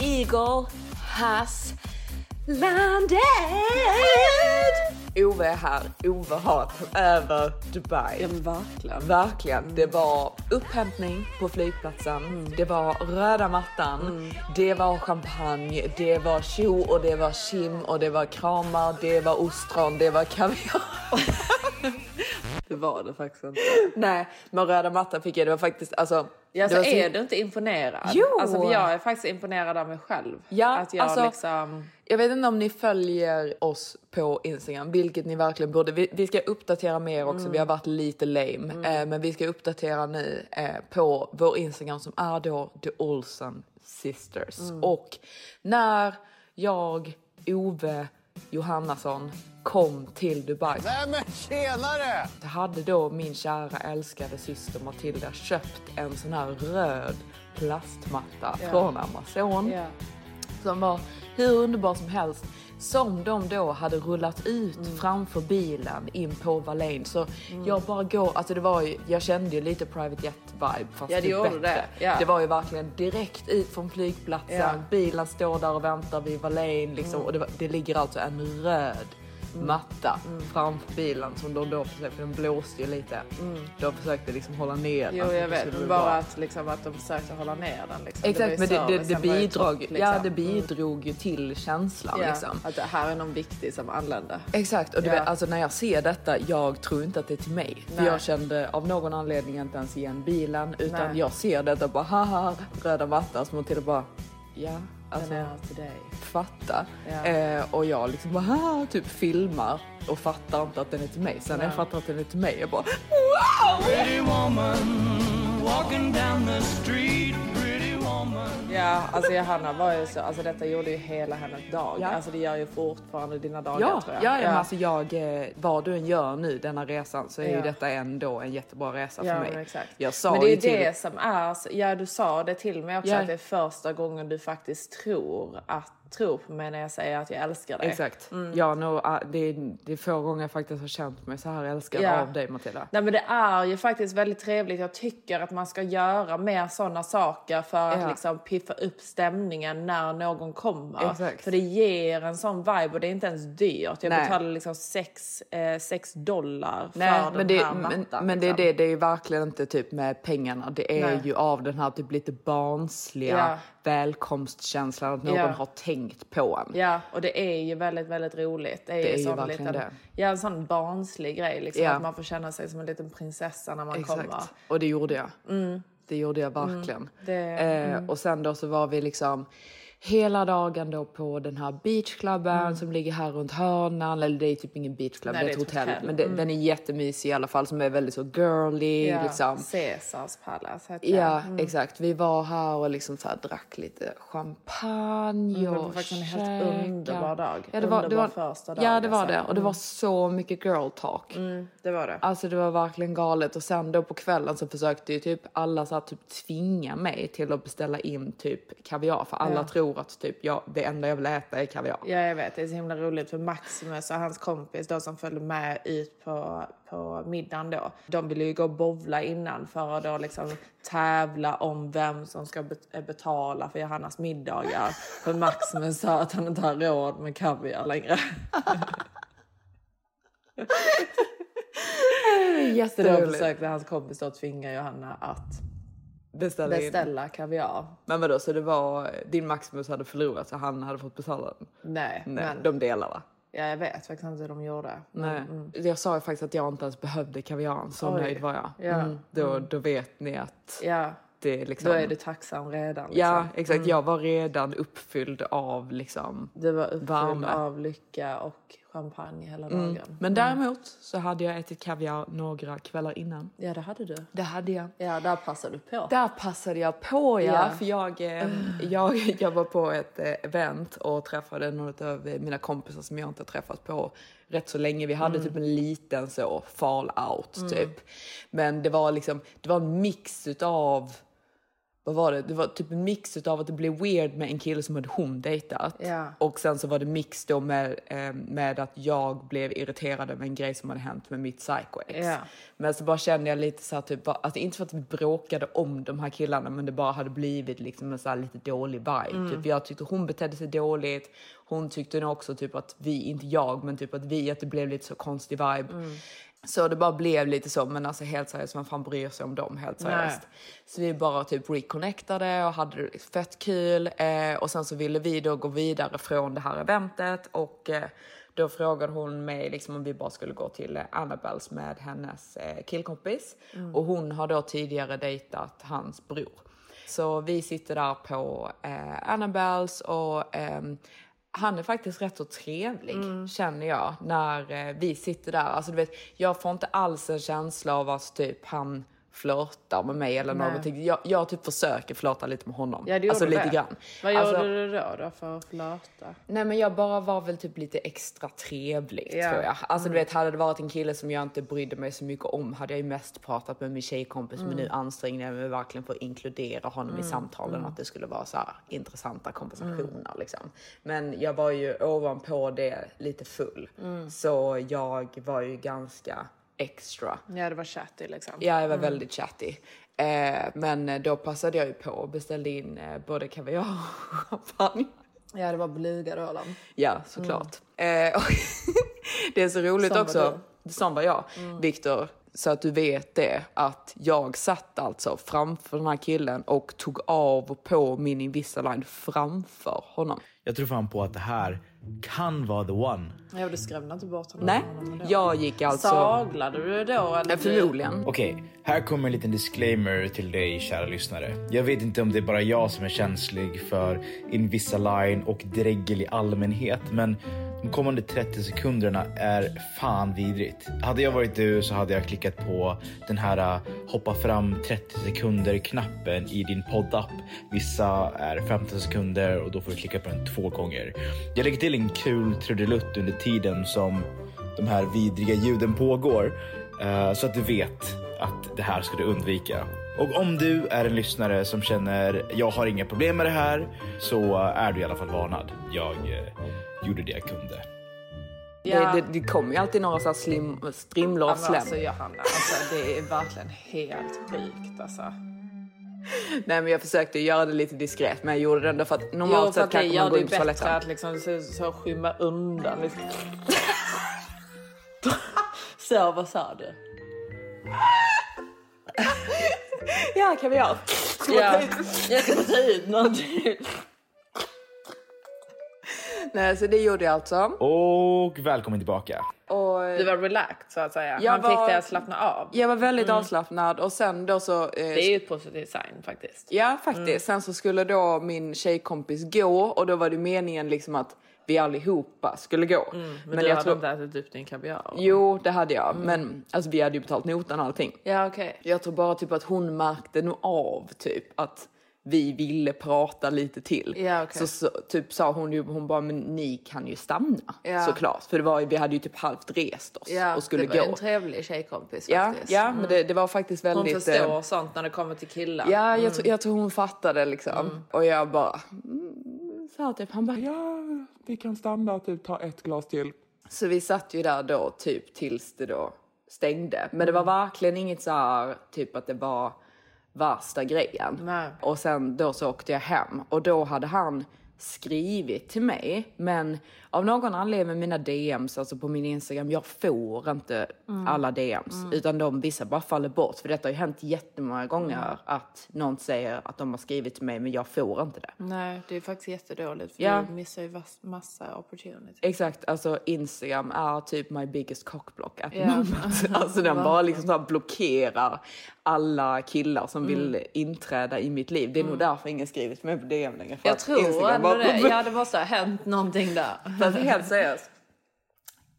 Eagle has landed! Ove är här. Ove har över Dubai. Ja, men verkligen. Verkligen. Det var upphämtning på flygplatsen. Det var röda mattan. Det var champagne. Det var tjo och det var kim och det var kramar. Det var ostron. Det var kaviar. Det var det faktiskt inte. Nej, men röda mattan fick jag. Det var faktiskt alltså. Ja, så så- är du inte imponerad? Jo! Alltså, för jag är faktiskt imponerad av mig själv. Ja, att jag alltså- liksom... Jag vet inte om ni följer oss på Instagram, vilket ni verkligen borde. Vi, vi ska uppdatera mer också, vi har varit lite lame. Eh, men vi ska uppdatera nu eh, på vår Instagram som är då The Olsen Sisters. Och när jag, Ove Johannesson kom till Dubai. Nej men tjenare! Så hade då min kära älskade syster Matilda köpt en sån här röd plastmatta från Amazon Ja. som var hur underbar som helst. Som de då hade rullat ut Mm. framför bilen in på Valin. Så jag bara går, alltså det var ju, jag kände ju lite Private Jet vibe fast Ja, det typ gjorde bättre. det, ja. det var ju verkligen direkt ut från flygplatsen, Ja. bilen står där och väntar vid Valin liksom. Mm. Och det, det ligger alltså en röd matta framför bilen som de då försökte, den blåste ju lite. De försökte liksom hålla ner Mm. Jo, den. jag vet. bara att, liksom, att de försökte hålla ner den. Liksom. Exakt, men det, det, det, bidrog, topp, ja, liksom. det bidrog ju till känslan Ja, liksom. Att det här är någon viktig som anlände. Exakt, och du Ja. vet, alltså när jag ser detta, jag tror inte att det är till mig. För Nej. jag kände av någon anledning inte ens igen bilen, utan Nej. jag ser detta bara haha, röda mattan, som till bara ja, alltså Den är till dig. fatta. Ja. Eh, och jag liksom bara typ filmar och fattar inte att den är till mig. Sen när jag fattar att den är till mig, jag bara Pretty Ja, alltså Johanna var ju så, alltså detta gjorde ju hela hennes dag. Ja. Alltså det gör ju fortfarande dina dagar Ja, tror ja, jag. ja, men alltså jag, eh, vad du än gör nu denna resan så är ju Ja. detta ändå en jättebra resa Ja, för mig. men exakt. Jag sa men det är ju ju till det som är, ja du sa det till mig också Ja. att det är första gången du faktiskt tror att, tror på mig när jag säger att jag älskar dig. Exakt. Ja, no, ah, det, är, det är få gånger jag faktiskt har känt mig så här älskad Ja. av dig Matilda. Nej men det är ju faktiskt väldigt trevligt. Jag tycker att man ska göra mer sådana saker för att Ja. liksom piffa upp stämningen när någon kommer. Exakt. För det ger en sån vibe och det är inte ens dyrt. Jag Nej. betalar liksom 6 eh, sex dollar för Nej, den men, det, här mattan. men, men det är liksom. det, det är ju verkligen inte typ med pengarna. Det är Nej. ju av den här typ lite barnsliga Ja. välkomstkänslan att någon har tänkt på en. Ja, och det är ju väldigt, väldigt roligt. Det är, Det ju, är ju verkligen liten, det. Ja, en sån barnslig grej liksom. Ja. Att man får känna sig som en liten prinsessa när man Exakt. kommer. Och det gjorde jag. Det gjorde jag verkligen. Det- eh, Och sen då så var vi liksom hela dagen då på den här beachklubben som ligger här runt hörnan. Eller det är typ ingen beachclub, Nej, det är ett hotell. Men det, den är jättemysig i alla fall som är väldigt så girly Ja, liksom. Caesars Palace heter Ja, det. exakt. Vi var här och liksom så drack lite champagne det var och faktiskt en helt underbar dag. Ja, det var, det Underbar var, första dag, Ja, det var det. Och det var så mycket girl talk. Det var det. Alltså det var verkligen galet. Och sen då på kvällen så försökte ju typ alla så här, typ tvinga mig till att beställa in typ kaviar. För alla Ja. tror att typ jag, det enda jag vill äta är kaviar. Ja, jag vet. Det är så himla roligt för Maximus och hans kompis då som följde med ut på, på middagen då. De ville ju gå och bovla innan för att då liksom tävla om vem som ska bet- betala för Johannas middagar. För Maximus sa att han inte har råd med kaviar längre. jätteroligt. Då försökte hans kompis då tvinga Johanna att Beställa in. beställa kaviar. Men vadå, så det var din Maximus hade förlorat så han hade fått betala den? Nej, Nej, men de delar va? ja, jag vet faktiskt inte hur de gjorde. Nej. Jag sa ju faktiskt att jag inte ens behövde kaviaren, så Oj. nöjd var jag. Ja. Mm. Då, då vet ni att Ja, det är liksom... då är du tacksam redan. Liksom. Ja, exakt. Jag var redan uppfylld av liksom... Du var uppfylld Värme. av lycka och champagne hela dagen. Men däremot så hade jag ätit kaviar några kvällar innan. Ja, det hade du. Det hade jag. Ja, där passade du på. Där passade jag på ja, Ja. för jag, eh, jag, jag var på ett eh, event och träffade några av mina kompisar som jag inte träffat på rätt så länge. Vi hade typ en liten så fall out typ. Men det var liksom, det var en mix utav vad var det? Det var typ en mix utav att det blev weird med en kille som hade hon dejtat. Ja. Och sen så var det mix då med, eh, med att jag blev irriterad över en grej som hade hänt med mitt psycho-ex. Ja. Men så bara kände jag lite så här, typ, alltså inte för att vi bråkade om de här killarna, men det bara hade blivit liksom en så lite dålig vibe. Typ, jag tyckte hon betedde sig dåligt. Hon tyckte nog också typ att vi, inte jag, men typ att vi, att det blev lite så konstig vibe. Så det bara blev lite så, men alltså helt seriöst, vem fan bryr sig om dem helt seriöst? Så vi bara typ reconnectade och hade det fett kul. Eh, och sen så ville vi då gå vidare från det här eventet och eh, då frågade hon mig liksom om vi bara skulle gå till eh, Annabels med hennes eh, killkompis. Och hon har då tidigare dejtat hans bror. Så vi sitter där på eh, Annabels och ehm, han är faktiskt rätt så trevlig känner jag när eh, vi sitter där. Alltså du vet, jag får inte alls en känsla av att typ han flörtar med mig eller någonting. Jag, jag typ försöker flörta lite med honom. Ja, det alltså lite det. grann. Vad alltså, gjorde du då, då för att flörta? Nej men jag bara var väl typ lite extra trevlig Ja. tror jag. Alltså du vet hade det varit en kille som jag inte brydde mig så mycket om hade jag ju mest pratat med min tjejkompis men nu ansträngde jag mig verkligen för att inkludera honom i samtalen att det skulle vara så här intressanta konversationer liksom. Men jag var ju ovanpå det lite full så jag var ju ganska extra. Ja, det var chatty liksom. Ja, jag var väldigt chatty. Eh, men då passade jag ju på och beställde in eh, både kaviar och champagne. Ja, det var blyga Roland. Ja, såklart. Eh, och det är så roligt Som var också. Som var jag, Viktor. Så att du vet det, att jag satt alltså framför den här killen och tog av och på min Invisalign framför honom. Jag tror fan på att det här kan vara the one. Ja, du skrämde inte bort honom. Nej, honom jag gick alltså... Saglade du då? Eller? Förmodligen. Okej, här kommer en liten disclaimer till dig kära lyssnare. Jag vet inte om det är bara jag som är känslig för Invisalign och dregel i allmänhet, men de kommande 30 sekunderna är fan vidrigt. Hade jag varit du så hade jag klickat på den här äh, hoppa fram 30 sekunder knappen i din poddapp. Vissa är 15 sekunder och då får du klicka på den två gånger. Jag lägger till en kul trudelutt under tiden som de här vidriga ljuden pågår. Äh, så att du vet att det här ska du undvika. Och om du är en lyssnare som känner jag har inga problem med det här så äh, är du i alla fall varnad. Jag eh, gjorde det jag kunde. Ja. Det, det, det kommer ju alltid några så här slim, strimlor av men slem. alltså Johanna, alltså, det är verkligen helt sjukt alltså. Nej men jag försökte göra det lite diskret men jag gjorde det ändå för att normalt Jo, för sett det kanske man gör går det in på bättre toaletten. att liksom så, så skymma undan. Liksom. så, vad sa du? Ja, kan vi göra? Ja, jag ska ta ut någonting. Nej, så det gjorde jag alltså. Och välkommen tillbaka. Och Du var relaxed så att säga. Jag Han fick var- dig att slappna av. jag var väldigt avslappnad och sen då så... Eh, Det är ju ett positivt sign faktiskt. Ja, faktiskt. Sen så skulle då min tjejkompis gå och då var det meningen liksom att vi allihopa skulle gå. Men, Men, du jag hade tror... inte ätit upp din kaviar? Jo, det hade jag. Men alltså, vi hade ju betalt notan och allting. Ja, okej. Jag tror bara typ att hon märkte nog av typ att vi ville prata lite till. Ja, okej. Så, så typ sa hon ju, hon bara, men ni kan ju stanna Ja. såklart. För det var, vi hade ju typ halvt rest oss Ja, och skulle det var gå. en trevlig tjejkompis Ja, faktiskt. Mm. ja men det, det var faktiskt Hon väldigt... förstår eh, sånt när det kommer till killar. Ja, jag, tror- jag tror hon fattade liksom. Och jag bara, mm, så här typ, han bara, ja, vi kan stanna och typ ta ett glas till. Så vi satt ju där då typ tills det då stängde. Men det var verkligen inget så här, typ att det var värsta grejen. Nej. Och sen då så åkte jag hem och då hade han skrivit till mig. Men av någon anledning med mina DMs, alltså på min Instagram, jag får inte alla DMs. Utan de, vissa bara faller bort. För detta har ju hänt jättemånga gånger att någon säger att de har skrivit till mig men jag får inte det. Nej, det är faktiskt jättedåligt för Ja. du missar ju massa opportunity. Exakt, alltså Instagram är typ my biggest cockblock at Ja. moment. Alltså den bara liksom så blockerar alla killar som vill inträda i mitt liv. Det är nog därför ingen skrivit till mig på DM längre. Jag tror ändå det. Ja, det måste ha hänt någonting där. Fast helt seriöst.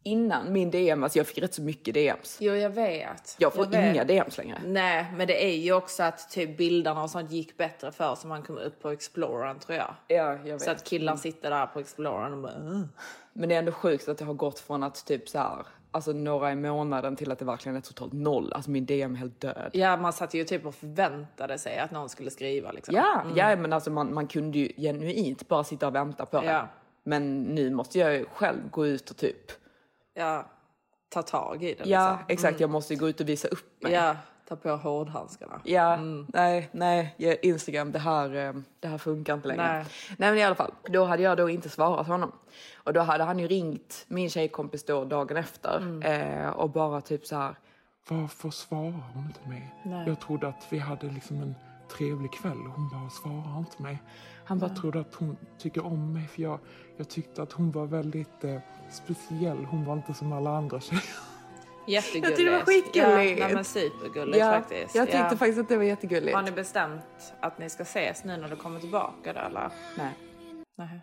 Innan min DM, alltså jag fick rätt så mycket DMs. Jo, jag vet. Jag får vet. inga DMs längre. Nej, men det är ju också att typ bilderna och sånt gick bättre för så man kom upp på Explorern tror jag. Ja, jag vet. Så att killar sitter där på Explorern och bara... "Ugh." Men det är ändå sjukt att det har gått från att typ så här, alltså några i månaden till att det verkligen är totalt noll. Alltså min DM är helt död. Ja, man satt ju typ och förväntade sig att någon skulle skriva liksom. Ja, ja men alltså man, man kunde ju genuint bara sitta och vänta på det. Ja. Men nu måste jag ju själv gå ut och typ, Ja, ta tag i det ja liksom. exakt jag måste ju gå ut och visa upp mig. Ja, ta på hårdhandskarna. Ja, nej, nej, ja, Instagram, det här, eh, det här funkar inte längre. Nej. Nej. men i alla fall, då hade jag då inte svarat honom. Och då hade han ju ringt min tjejkompis då dagen efter eh, och bara typ så här, Varför svarar hon inte mig? Jag trodde att vi hade liksom en trevlig kväll hon bara svarar inte mig. Han bara trodde att hon tycker om mig för jag, jag tyckte att hon var väldigt eh, speciell. Hon var inte som alla andra tjejer. Jättegulligt. Jag tyckte det var skitgulligt. Ja, nej, men supergulligt ja, faktiskt. jag tyckte ja. faktiskt att det var jättegulligt. Har ni bestämt att ni ska ses nu när du kommer tillbaka då eller? Nej, Nej.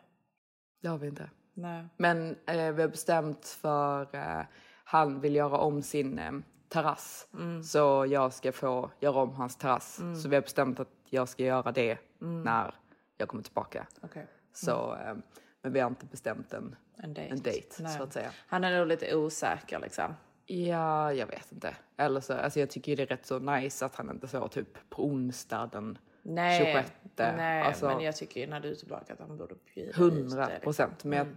det har vi inte. Nej. Men eh, vi har bestämt för eh, han vill göra om sin terrass. Så jag ska få göra om hans terrass. Så vi har bestämt att jag ska göra det när jag kommer tillbaka. Okej. Så, eh, men vi har inte bestämt en, En dejt. en Nej. så att säga. Han är nog lite osäker liksom. Ja, jag vet inte. Eller så, alltså jag tycker det är rätt så nice att han inte så typ på onsdag den Nej, 26. nej alltså, men jag tycker när du är tillbaka att han borde bjuda ut 100 det, liksom. procent. Men jag,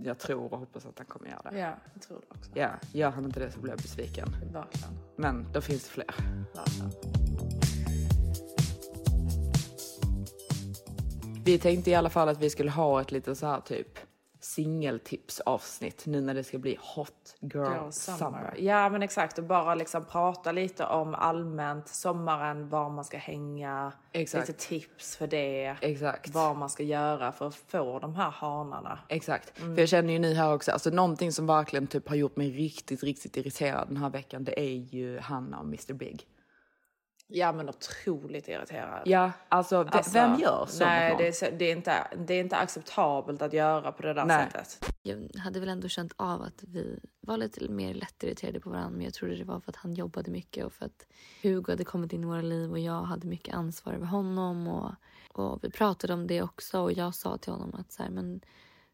jag tror och hoppas att han kommer göra det. Ja, jag tror det också. Ja, gör han inte det så blir jag besviken. Verkligen. Men då finns det fler. Verkligen. Vi tänkte i alla fall att vi skulle ha ett lite så här typ singeltipsavsnitt nu när det ska bli hot girl, Girl summer. summer. Ja men exakt och bara liksom prata lite om allmänt sommaren, var man ska hänga, Exakt. lite tips för det, Exakt. vad man ska göra för att få de här hanarna. Exakt. Mm. För jag känner ju nu här också, alltså någonting som verkligen typ har gjort mig riktigt, riktigt irriterad den här veckan, det är ju Hanna och Mr Big. Ja men otroligt irriterad. Ja, alltså, v- Alltså, vem gör så Nej det är, så, det, är inte, det är inte acceptabelt att göra på det där Nej. sättet. Jag hade väl ändå känt av att vi var lite mer lättirriterade på varandra men jag trodde det var för att han jobbade mycket och för att Hugo hade kommit in i våra liv och jag hade mycket ansvar över honom och, och vi pratade om det också och jag sa till honom att så här, men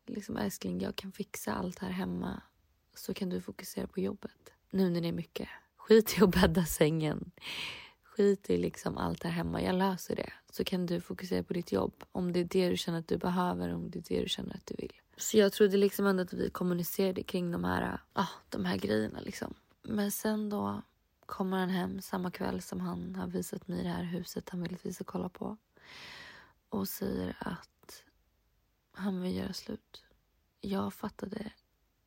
liksom älskling jag kan fixa allt här hemma så kan du fokusera på jobbet. Nu när det är mycket. Skit i att bädda sängen. Skit i liksom allt här hemma. Jag löser det. Så kan du fokusera på ditt jobb. Om det är det du känner att du behöver. Om det är det du känner att du vill. Så jag trodde liksom ändå att vi kommunicerade kring de här, ah, de här grejerna. Liksom. Men sen då kommer han hem samma kväll som han har visat mig det här huset han vill att vi ska kolla på. Och säger att han vill göra slut. Jag fattade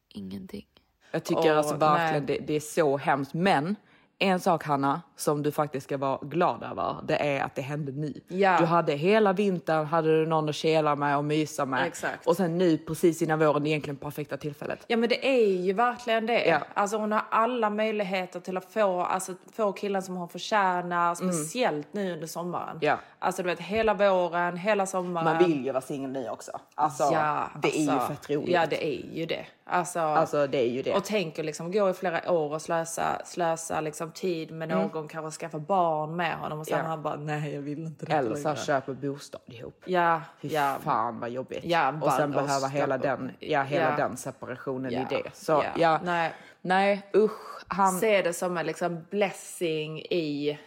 ingenting. Jag tycker Åh, alltså verkligen det, det är så hemskt. Men en sak Hanna, som du faktiskt ska vara glad över, det är att det hände nu. Ja. Du hade hela vintern hade du någon att kela med och mysa med. Exakt. Och sen nu precis innan våren, egentligen perfekta tillfället. Ja men det är ju verkligen det. Ja. Alltså hon har alla möjligheter till att få, alltså, få killen som hon förtjänar. Speciellt nu under sommaren. Mm. Ja. Alltså du vet hela våren, hela sommaren. Man vill ju vara singel nu också. Alltså, ja, det är ju alltså, fett roligt. Ja det är ju det. Alltså, Alltså det är ju det. och tänk att liksom gå i flera år och slösa, slösa liksom tid med någon, kanske skaffa barn med honom och sen Mm. Ja. han bara nej jag vill inte det Eller så här, längre." köpa bostad ihop. Ja, Fy ja. fan vad jobbigt. Ja, och sen behöva hela den, ja, hela Ja. den separationen Ja. i det. Så Ja. Nej. nej usch. Han, Se det som en liksom blessing i,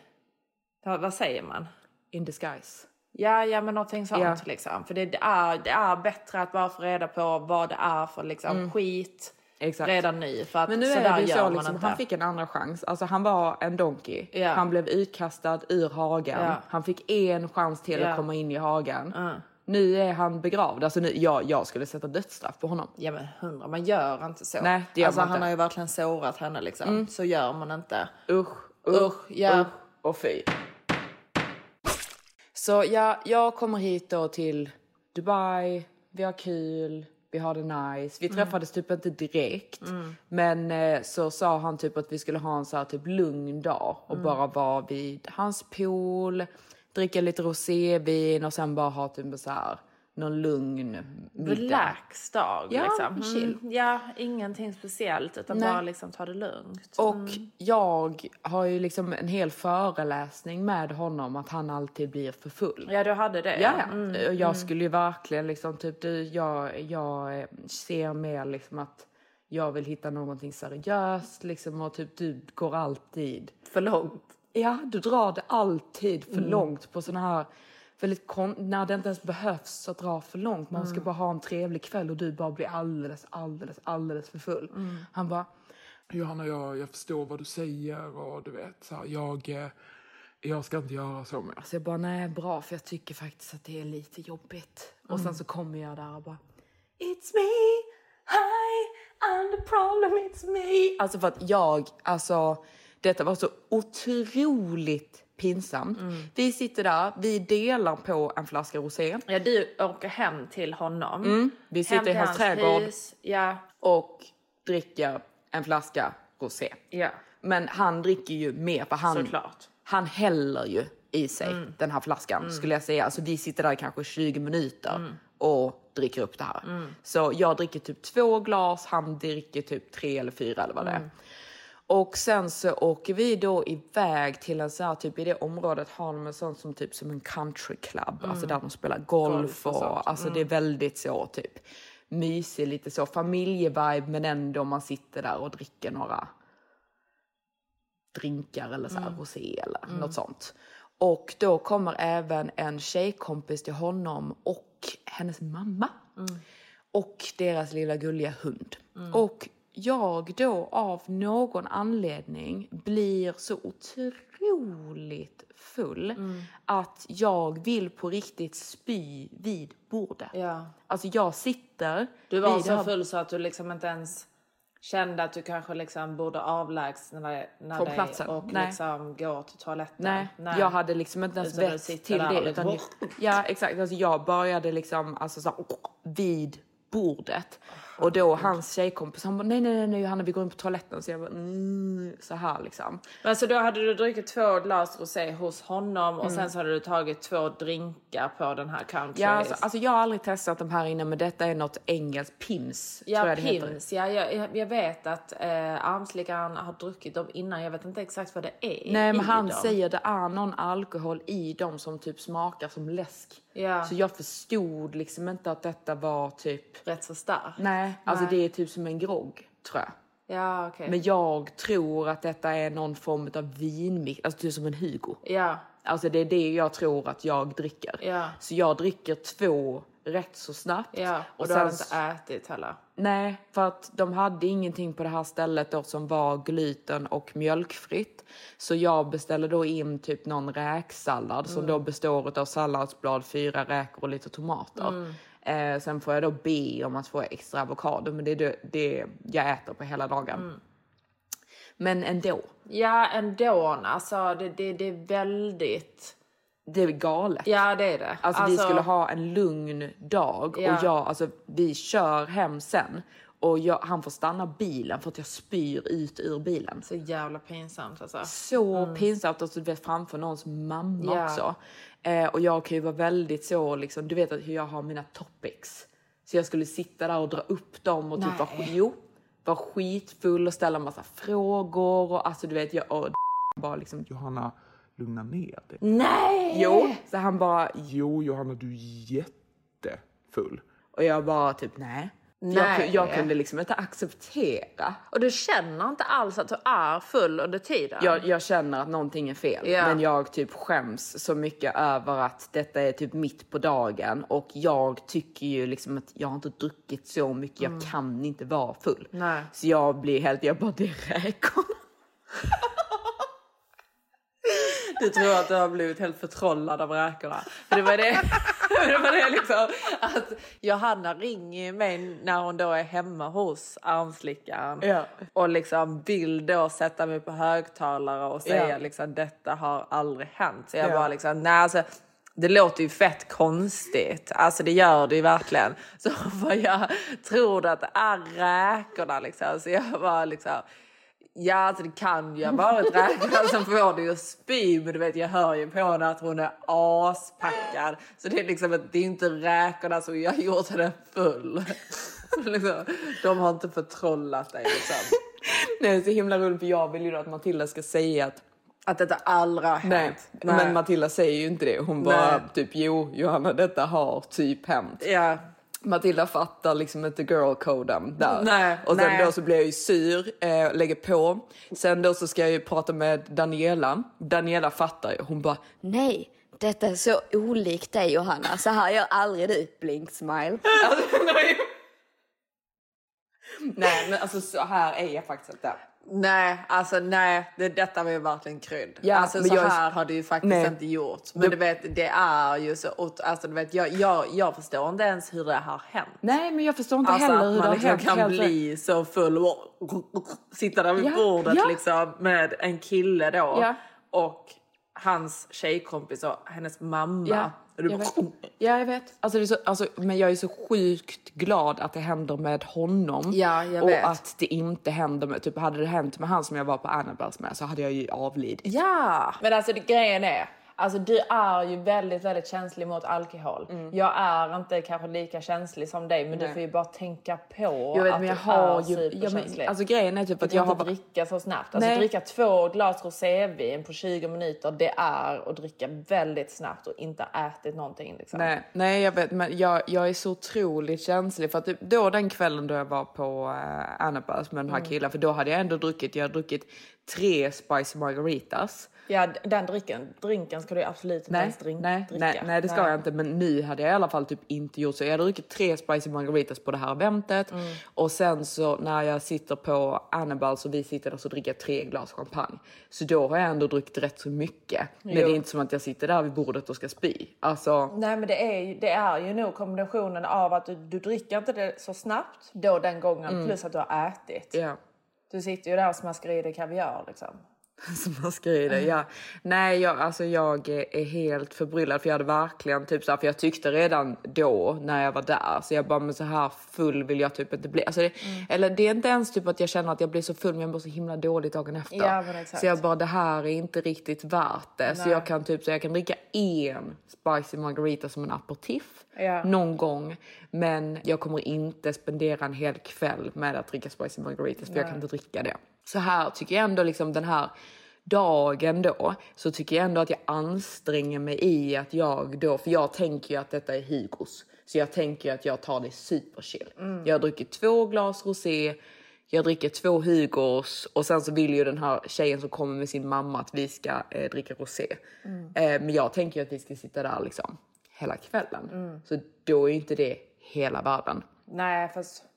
vad säger man? in disguise. Ja, ja men någonting sånt Ja. liksom. För det, är, det är bättre att bara få reda på vad det är för liksom skit Mm. Exakt. redan nu. För att Men nu är det ju så man liksom, inte. han fick en andra chans. Alltså han var en donkey. Ja. Han blev utkastad ur hagen. Ja. Han fick en chans till Ja. att komma in i hagen. Mm. nu är han begravd. Alltså nu, jag, jag skulle sätta dödsstraff på honom. Ja men hundra, man gör inte så. Nej, det gör alltså, man han inte. har ju verkligen sårat henne liksom. Så gör man inte. Usch, Usch, ja. usch och fy. Så ja, jag kommer hit då till Dubai, vi har kul, vi har det nice. Vi träffades typ inte direkt. Men eh, så sa han typ att vi skulle ha en så här typ lugn dag och bara vara vid hans pool, dricka lite rosévin och sen bara ha typ så här någon lugn middag. Relax dag Ja, liksom. chill. Mm, ja, ingenting speciellt utan Nej. bara liksom ta det lugnt. Och jag har ju liksom en hel föreläsning med honom att han alltid blir för full. Ja, du hade det. Ja, ja. Mm. Jag skulle ju verkligen liksom typ, du, jag, jag ser mer liksom att jag vill hitta någonting seriöst liksom och typ du går alltid. För långt. Ja, du drar det alltid för Mm. långt på såna här väldigt kon- när det inte ens behövs att dra för långt. Man Mm. ska bara ha en trevlig kväll och du bara blir alldeles, alldeles, alldeles för full. Mm. Han bara, Johanna, jag, jag förstår vad du säger och du vet, så här, jag, eh, jag ska inte göra så mer. Så jag bara, nej bra för jag tycker faktiskt att det är lite jobbigt. Och Mm. sen så kommer jag där och bara, It's me, hi, I'm the problem, it's me. Alltså för att jag, alltså detta var så otroligt pinsamt. Mm. Vi sitter där, vi delar på en flaska rosé. Ja, du åker hem till honom. Mm. Vi sitter Hem i till hans trädgård hus. Ja, och dricker en flaska rosé. ja. Men han dricker ju mer för han, Såklart. han häller ju i sig Mm. den här flaskan skulle jag säga. Alltså vi sitter där i kanske 20 minuter Mm. och dricker upp det här. Så jag dricker typ två glas, han dricker typ tre eller fyra eller vad det är. Mm. Och sen så åker vi då iväg till en så här typ i det området har de en sån som typ som en country club, alltså där de spelar golf, Mm. Golf och och, alltså det är väldigt så typ mysig, lite så familjevibe men ändå man sitter där och dricker några drinkar eller så här rosé eller något sånt. Och då kommer även en tjejkompis till honom och hennes mamma. Och deras lilla gulliga hund. Och jag då av någon anledning blir så otroligt full att jag vill på riktigt spy vid bordet. Ja. Alltså jag sitter Du var så här- full så att du liksom inte ens kände att du kanske liksom borde avlägsna dig Från dig platsen. och Nej. liksom gå till toaletten. Nej, jag hade liksom inte ens vett till det. Utan, ja, exakt. Alltså jag började liksom alltså, så här, vid bordet. Och då hans tjejkompis, han bara nej, nej, nej, nej, Johanna, vi går in på toaletten. Så jag bara, mm, så här liksom. Men så då hade du druckit två glas rosé hos honom och Mm. sen så hade du tagit två drinkar på den här country. Ja, alltså, alltså jag har aldrig testat de här innan, men detta är något engelskt, Pims, tror Ja, jag det heter. Ja, jag, jag vet att eh, armslickaren har druckit dem innan. Jag vet inte exakt vad det är Nej, men han dem. säger det är någon alkohol i dem som typ smakar som läsk. Ja. Så jag förstod liksom inte att detta var typ... Rätt så starkt. Nej, alltså Nej. det är typ som en grogg, tror jag. Ja, okej. Men jag tror att detta är någon form av vinmix, alltså typ som en Hugo. Ja, Alltså det är det jag tror att jag dricker. Ja. Så jag dricker två rätt så snabbt. ja. Och, och du sen inte ätit heller. Nej, för att de hade ingenting på det här stället då som var gluten och mjölkfritt. Så jag beställde då in typ någon räksallad som då består av salladsblad, fyra räkor och lite tomater. Eh, sen får jag då be om att få extra avokado, men det är det, det jag äter på hela dagen. Men ändå, Ja, ändå. Alltså, det, det, det är väldigt... det är galet. Ja, det är det. Alltså, vi skulle ha en lugn dag Ja. och jag, alltså, vi kör hem sen och jag, han får stanna bilen för att jag spyr ut ur bilen. Så jävla pinsamt alltså. Så pinsamt att du vet framför någons mamma Ja. också. Eh, och jag kan ju vara väldigt så liksom, du vet att hur jag har mina topics. Så jag skulle sitta där och dra upp dem och typ vara, jo, vara skitfull och ställa massa frågor och alltså du vet jag och bara liksom Johanna, lugna ner dig. Nej! jo. Så han bara Jo, Johanna, du är jättefull. och jag bara typ nej. Jag, jag kunde liksom inte acceptera. Och du känner inte alls att du är full under tiden? Jag, jag känner att någonting är fel, Ja. men jag typ skäms så mycket över att detta är typ mitt på dagen och jag tycker ju liksom att jag har inte druckit så mycket, jag kan inte vara full. Nej. Så jag blir helt, jag bara det räkorna. Du tror att du har blivit helt förtrollad av räkorna. För det var det, det är liksom att Johanna ringer mig när hon då är hemma hos armslickaren Ja. och liksom vill då sätta mig på högtalare och säga Ja. liksom detta har aldrig hänt. Så jag Ja. bara liksom, nej alltså det låter ju fett konstigt. Alltså det gör det ju verkligen. Så vad jag tror att det är räkorna liksom. Så jag bara liksom Ja, alltså det kan ju ha varit räkorna som får dig att spy, men du vet, jag hör ju på henne att hon är aspackad. Så det är liksom att det är inte räkorna som jag gjort henne full. liksom, de har inte förtrollat dig liksom. Nej, det är så himla roligt för jag vill ju då att Matilda ska säga att Att detta aldrig har Nej, hänt. men Matilda säger ju inte det. Hon bara Nej. typ jo Johanna detta har typ hänt. Ja. Matilda fattar liksom inte girl-koden där. Nej, och sen nej. då så blir jag ju sur, eh, lägger på. Sen då så ska jag ju prata med Daniela. Daniela fattar ju. Hon bara Nej, detta är så olikt dig Johanna. Så här gör aldrig du. Blink smile. Alltså, nej. men alltså så här är jag faktiskt inte. Nej, alltså nej, det, detta var ju verkligen krydd. Ja, alltså så är- här har det ju faktiskt Nej. inte gjort. Men Det- du vet, det är ju så, alltså du vet, jag, jag, jag förstår inte ens hur det har hänt. Nej men jag förstår inte Alltså heller att hur det man har liksom hänt. kan helt bli så full och sitta där vid Ja, bordet ja. liksom med en kille då och hans tjejkompis och hennes mamma. Jag vet. Ja, jag vet. Alltså, det är så, alltså, men jag är så sjukt glad att det händer med honom. Ja, jag och vet. att det inte händer med, typ hade det hänt med han som jag var på Annabels med så hade jag ju avlidit. Ja! Men alltså det, grejen är, alltså du är ju väldigt, väldigt känslig mot alkohol. Jag är inte kanske lika känslig som dig, men du Mm. Nej. får ju bara tänka på Jag vet, att men jag du har är ju, ja, men, alltså grejen är typ Du att kan jag inte har bara- dricka så snabbt. Alltså Nej. dricka två glas rosévin på 20 minuter, det är att dricka väldigt snabbt och inte ätit någonting. Liksom. Nej, nej jag vet men jag, jag är så otroligt känslig för att typ, då den kvällen då jag var på uh, Annabels med den här Mm. killen för då hade jag ändå druckit, jag hade druckit tre spicy margaritas. Ja, den drinken, drinken ska du absolut inte Nej, ens drink, nej, dricka. nej, nej, det ska jag inte. Men nu hade jag i alla fall typ inte gjort så. Jag hade druckit tre spicy margaritas på det här eventet Mm. och sen så när jag sitter på Annabelle så vi sitter där så dricker jag tre glas champagne. Så då har jag ändå druckit rätt så mycket. Men det Jo. är inte som att jag sitter där vid bordet och ska spy. Alltså, Nej men det är, ju- det är ju nog kombinationen av att du, du dricker inte det så snabbt då den gången Mm. plus att du har ätit. ja. Du sitter ju där och smaskar i dig kaviar liksom. Som man skriver, ja. Nej, jag, alltså jag är helt förbryllad för jag hade verkligen typ så här, för jag tyckte redan då när jag var där så jag bara men så här full vill jag typ inte bli. Alltså det, Mm. Eller det är inte ens typ att jag känner att jag blir så full men jag mår så himla dåligt dagen efter. Ja, så jag bara det här är inte riktigt värt det. Så Nej. jag kan typ så jag kan dricka en spicy margarita som en aperitif Ja. någon gång. Men jag kommer inte spendera en hel kväll med att dricka spicy margaritas för jag kan inte dricka det. Så här tycker jag ändå liksom den här dagen då så tycker jag ändå att jag anstränger mig i att jag då, för jag tänker ju att detta är Hugos. Så jag tänker att jag tar det superchill. Jag har druckit två glas rosé, jag dricker två Hugos och sen så vill ju den här tjejen som kommer med sin mamma att vi ska eh, dricka rosé. Eh, men jag tänker ju att vi ska sitta där liksom hela kvällen. Så då är ju inte det hela världen. Nej fast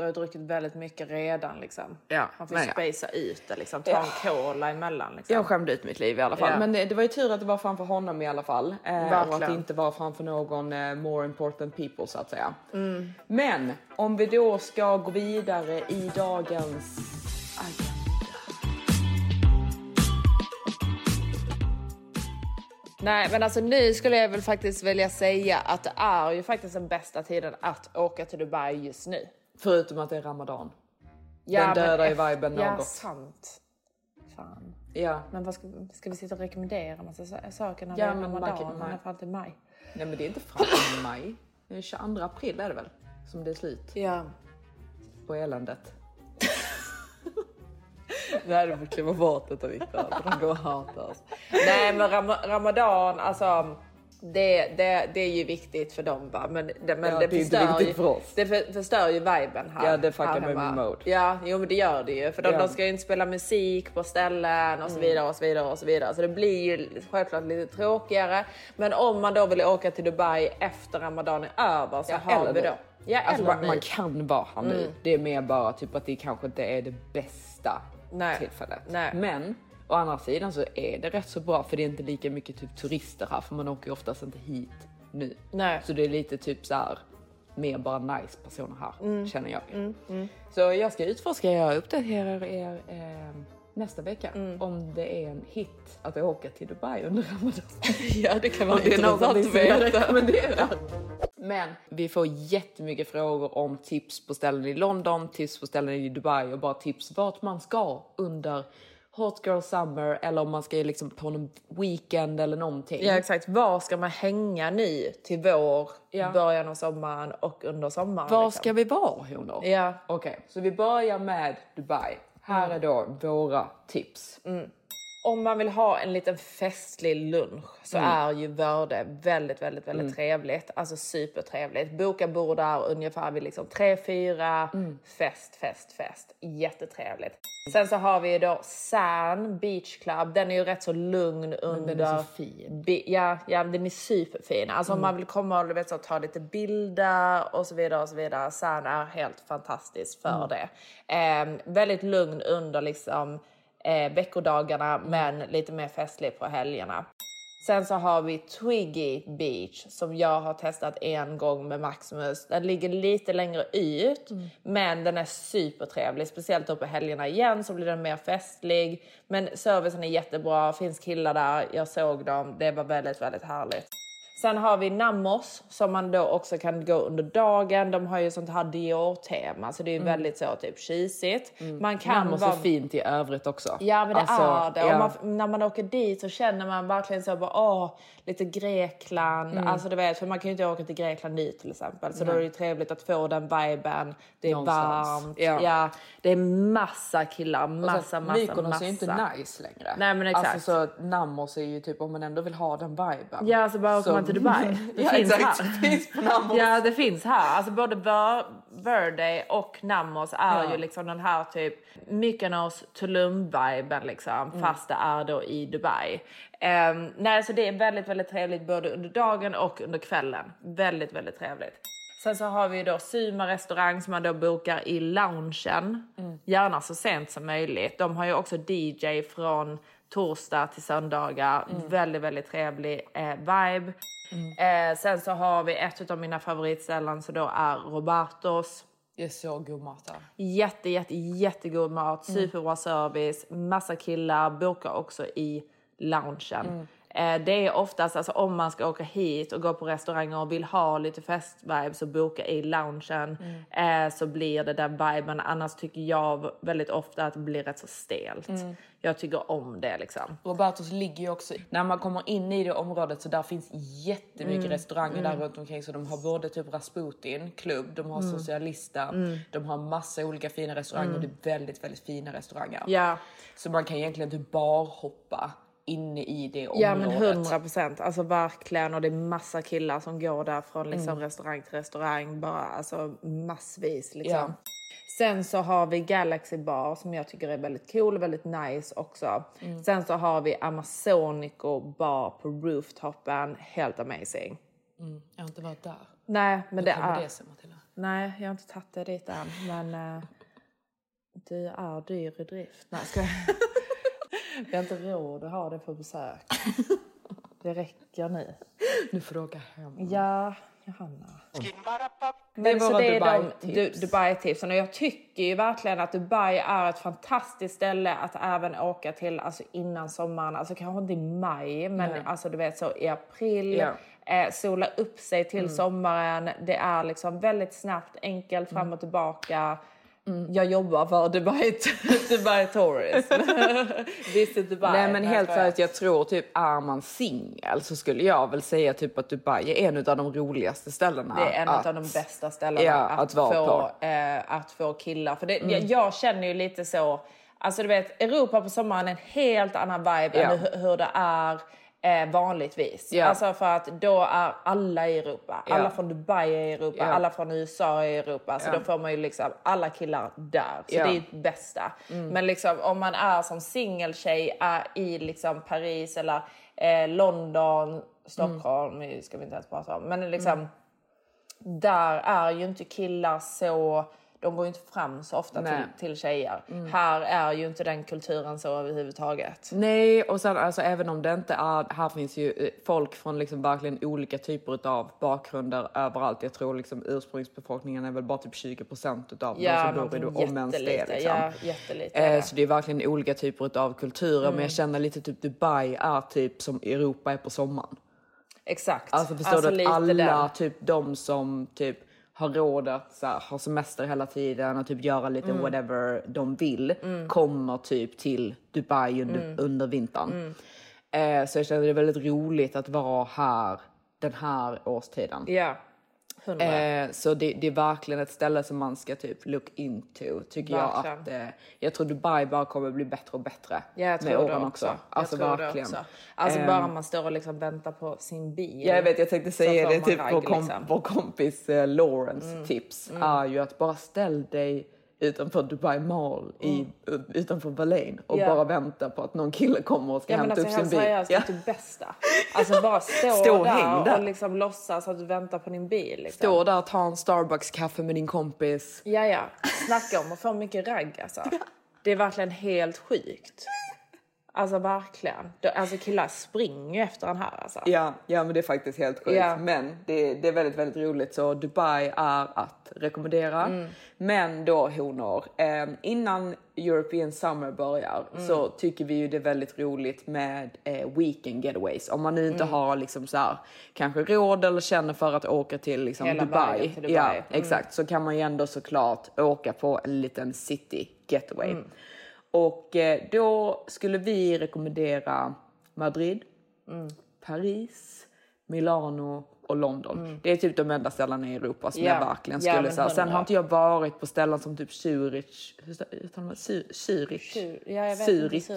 du har ju druckit väldigt mycket redan liksom. Ja, Man får men ja. ut det liksom. Ta en cola emellan liksom. Jag skämde ut mitt liv i alla fall. Ja. Men det, det var ju tur att det var framför honom i alla fall. Eh, och att det inte var framför någon eh, more important people så att säga. Mm. Men om vi då ska gå vidare i dagens agenda. Nej men alltså nu skulle jag väl faktiskt vilja säga att det är ju faktiskt den bästa tiden att åka till Dubai just nu. Förutom att det är ramadan. Ja, Den dödar ju viben Ja något. sant. Fan. Ja. Men vad ska, ska vi sitta och rekommendera massa sa- saker när Ja, det är men ramadan? Man är fram till maj. Nej men det är inte fram till maj. Det är 22 april är det väl? Som det är slut Ja. på eländet. Det hade fått klippa bort detta Viktor. De går och hatar oss. Nej men ram ramadan alltså. Det, det, det är ju viktigt för dem va? men, det, men Ja, det, det förstör ju, för oss. det för, förstör ju viben här. Ja, det fuckar med min mode. Ja, jo men det gör det ju. För de, Ja. Mm. de ska ju inte spela musik på ställen och så vidare och så vidare och så vidare. Så det blir ju självklart lite tråkigare. Men om man då vill åka till Dubai efter ramadan är över så har eller vi då. Ja, Alltså, man, man kan vara här nu. Mm. Det är mer bara typ att det kanske inte är det bästa Nej. tillfället. Nej. Men å andra sidan så är det rätt så bra för det är inte lika mycket typ turister här för man åker ju oftast inte hit nu. Nej. Så det är lite typ så här mer bara nice personer här Mm. känner jag. Mm, mm. Så jag ska utforska, jag uppdaterar er eh, nästa vecka Mm. om det är en hit att åka till Dubai under Ramadan. ja, det kan vara intressant att veta. Men vi får jättemycket frågor om tips på ställen i London, tips på ställen i Dubai och bara tips vart man ska under Hot Girl Summer eller om man ska liksom på någon weekend eller någonting. Ja exakt, var ska man hänga nu till vår, Ja. början av sommaren och under sommaren? Var liksom? ska vi vara honor? Ja. Okej, så vi börjar med Dubai. Här är då våra tips. Om man vill ha en liten festlig lunch så Mm. är ju Vörde väldigt, väldigt, väldigt Mm. trevligt. Alltså supertrevligt. Boka bord där ungefär vid liksom 3-4. Mm. Fest, fest, fest. Jättetrevligt. Sen så har vi ju då Sand Beach Club. Den är ju rätt så lugn under... den är så fin. Ja, ja, den är superfin. Alltså om Mm. man vill komma och vet, så, ta lite bilder och så vidare. och så vidare. Sand är helt fantastiskt för Mm. det. Ehm, väldigt lugn under liksom eh, veckodagarna men lite mer festlig på helgerna. Sen så har vi Twiggy Beach som jag har testat en gång med Maximus. Den ligger lite längre ut men den är supertrevlig. Speciellt då på helgerna igen så blir den mer festlig. Men servicen är jättebra, finns killar där, jag såg dem. Det var väldigt, väldigt härligt. Sen har vi Namos som man då också kan gå under dagen. De har ju sånt här Dior-tema så det är ju väldigt så typ cheesigt. Man kan Namos vara... är fint i övrigt också. Ja men det Alltså, är det. Ja. man, när man åker dit så känner man verkligen så bara åh, lite Grekland. Mm. Alltså du vet, för man kan ju inte åka till Grekland nu till exempel. Så då Nej. är det ju trevligt att få den viben. Det är Någonstans. varmt. Ja. Ja. det är massa killar, massa, sen, massa, Mykonos massa. är ju inte nice längre. Nej men exakt. Alltså så Namos är ju typ om man ändå vill ha den viben. Ja, så bara man till Dubai. Det ja finns exakt, här. det finns på Namos. Ja, det finns här. Alltså både Ver- Verde och Namos är Ja. ju liksom den här typ Mykonos Tulum-viben liksom, Mm. fast det är då i Dubai. Um, nej, så det är väldigt, väldigt trevligt både under dagen och under kvällen. Väldigt, väldigt trevligt. Sen så har vi då Suma restaurang som man då bokar i loungen. Gärna så sent som möjligt. De har ju också DJ från torsdag till söndagar. Väldigt, väldigt trevlig eh, vibe. Eh, sen så har vi ett av mina favoritställen så då är Robertos. Det är så god mat där. Jätte, jätte, jättegod mat, superbra service, massa killar, bokar också i loungen. Eh, det är oftast, alltså om man ska åka hit och gå på restauranger och vill ha lite festvibes och boka i loungen eh, så blir det den viben. Annars tycker jag väldigt ofta att det blir rätt så stelt. Mm. Jag tycker om det liksom. Robertos ligger ju också, när man kommer in i det området så där finns jättemycket Mm. restauranger Mm. där runt omkring så de har både typ Rasputin klubb, de har Mm. Socialista, Mm. de har massa olika fina restauranger Mm. det är väldigt, väldigt fina restauranger. Ja. Så man kan egentligen typ barhoppa inne i det området. Ja men hundra procent, alltså verkligen och det är massa killar som går där från liksom Mm. restaurang till restaurang, bara alltså massvis liksom. Ja. Sen så har vi Galaxy Bar som jag tycker är väldigt cool och väldigt nice också. Mm. Sen så har vi Amazonico Bar på rooftopen, helt amazing. Mm. Jag har inte varit där. Nej men Hur det är... det sig? Nej jag har inte tagit det dit än men uh, du är dyr i drift. Nej ska jag... Vi har inte råd att ha det på besök. Det räcker nu. Nu får du åka hem. Ja, Johanna. Det är våra Dubai-tips. Du- Dubai-tipsen och jag tycker ju verkligen att Dubai är ett fantastiskt ställe att även åka till alltså innan sommaren, alltså kanske inte i maj men Nej. alltså du vet så i april. Ja. Eh, sola upp sig till Mm. sommaren. Det är liksom väldigt snabbt, enkelt fram Mm. och tillbaka. Jag jobbar för Dubai, Dubai Tourism. Visit Dubai. Nej men helt seriöst, jag tror typ är man singel så skulle jag väl säga typ att Dubai är en av de roligaste ställena. Det är en att, av de bästa ställena Ja, att, att vara få, på. eh, att få killar. För det, Mm. jag, jag känner ju lite så, alltså du vet Europa på sommaren är en helt annan vibe Ja. än hur, hur det är eh, vanligtvis. Ja. Alltså för att då är alla i Europa. Ja. Alla från Dubai är i Europa, Ja. alla från USA är i Europa. Så då får man ju liksom alla killar där. Så det är det bästa. Mm. Men liksom om man är som singeltjej är i liksom Paris eller eh, London, Stockholm ska vi inte ens prata om. Men liksom Mm. där är ju inte killar så... de går ju inte fram så ofta Nej. till, till tjejer. Mm. Här är ju inte den kulturen så överhuvudtaget. Nej, och sen alltså även om det inte är, här finns ju eh, folk från liksom verkligen olika typer av bakgrunder överallt. Jag tror liksom ursprungsbefolkningen är väl bara typ 20 procent utav de som bor i om ens det. Liksom. Ja, jättelite. Eh, så det är verkligen olika typer av kulturer, men Mm. jag känner lite typ Dubai är typ som Europa är på sommaren. Exakt. Alltså förstår Alltså, du att alla den. typ de som typ har råd att så här, ha semester hela tiden och typ göra lite Mm. whatever de vill Mm. kommer typ till Dubai under, Mm. under vintern. Mm. Eh, så jag känner det är väldigt roligt att vara här den här årstiden. Hundra. Eh, så det, det är verkligen ett ställe som man ska typ look into tycker Verkligen. jag att eh, jag tror Dubai bara kommer bli bättre och bättre Ja, jag med åren också. också. Alltså jag tror verkligen. Också. Alltså Ehm, bara man står och liksom väntar på sin bil. Ja, jag vet, jag tänkte säga det. Typ man vår, liksom. vår kompis eh, Lawrence Mm. tips Mm. är ju att bara ställ dig utanför Dubai Mall i, utanför Berlin och Mm. Ja. bara vänta på att någon kille kommer och ska Ja hämta alltså upp sin bil. seriöst, Ja. det är det bästa. Alltså bara stå, Stå och där, där. och liksom låtsas att du väntar på din bil. Liksom. Stå där och ta en Starbucks-kaffe med din kompis. Ja, ja. Snacka om att få mycket ragg alltså. Det är verkligen helt sjukt. Alltså verkligen. Alltså killar springer efter den här alltså. Ja, ja, men det är faktiskt helt sjukt. Ja. Men det, det är väldigt, väldigt roligt. Så Dubai är att rekommendera. Mm. Men då honor, eh, innan European Summer börjar Mm. så tycker vi ju det är väldigt roligt med eh, weekend getaways. Om man nu inte Mm. har liksom så här, kanske råd eller känner för att åka till liksom Hela Dubai. till Dubai. Ja, Mm. exakt. Så kan man ju ändå såklart åka på en liten city getaway. Mm. Och eh, då skulle vi rekommendera Madrid, Mm. Paris, Milano och London. Det är typ de enda ställena i Europa som Mm. Ja. jag verkligen skulle men säga. Sen har inte jag varit på ställen som typ Zürich, Zürich? Zür- ja, Zürich.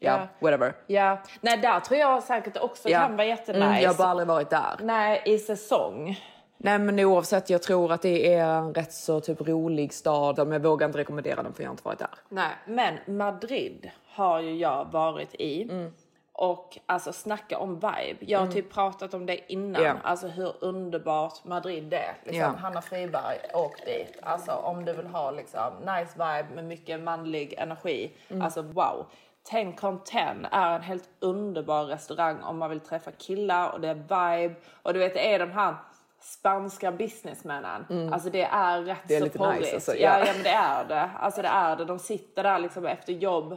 Ja, Ja. whatever. Ja, nej där tror jag säkert också Ja. kan vara jättenice. Mm, jag har bara aldrig varit där. Nej, i säsong. Nej men oavsett, jag tror att det är en rätt så typ rolig stad. Men jag vågar inte rekommendera den för jag har inte varit där. Nej, men Madrid har ju jag varit i. Mm. Och alltså snacka om vibe. Jag har Mm. typ pratat om det innan. Ja. Alltså hur underbart Madrid är. Liksom, Ja. Hanna Friberg, åk dit. Alltså om du vill ha liksom nice vibe med mycket manlig energi. Mm. Alltså wow. Ten Conten är en helt underbar restaurang om man vill träffa killar och det är vibe. Och du vet det är de här spanska businessmännen. Mm. Alltså det är rätt Det är så lite porrigt. nice, alltså, ja. ja. ja men det är det. Alltså det är det. De sitter där liksom efter jobb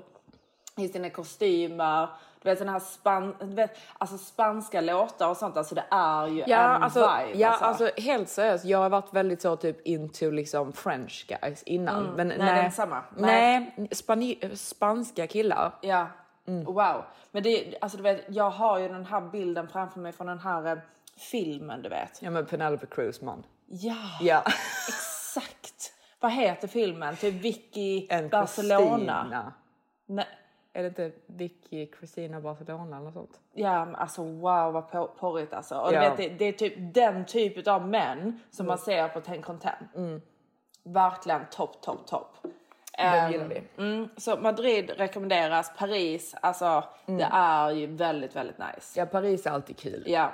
i sina kostymer. Du vet såna här span, du vet, alltså spanska låtar och sånt. Alltså det är ju Ja, en alltså, vibe. ja alltså. helt seriöst. Jag har varit väldigt så typ into liksom French guys innan. Mm. Men Nej, nej, samma. Nej, Spani- spanska killar. Ja, wow. Men det, alltså du vet, jag har ju den här bilden framför mig från den här eh, filmen, du vet. Ja men Penelope Cruz man. Ja, Ja. exakt. Vad heter filmen? Typ Vicky En Barcelona. Christina. Nej. Är det inte Vicky Christina Barcelona eller sånt? Ja, men alltså wow vad porrigt alltså. Och du Ja. vet, det, det är typ den typ av män som man ser på Ten Content. Verkligen topp, topp, topp. Den Ehm, gillar vi. Mm, så Madrid rekommenderas, Paris, alltså det är ju väldigt, väldigt nice. Ja, Paris är alltid kul. Ja.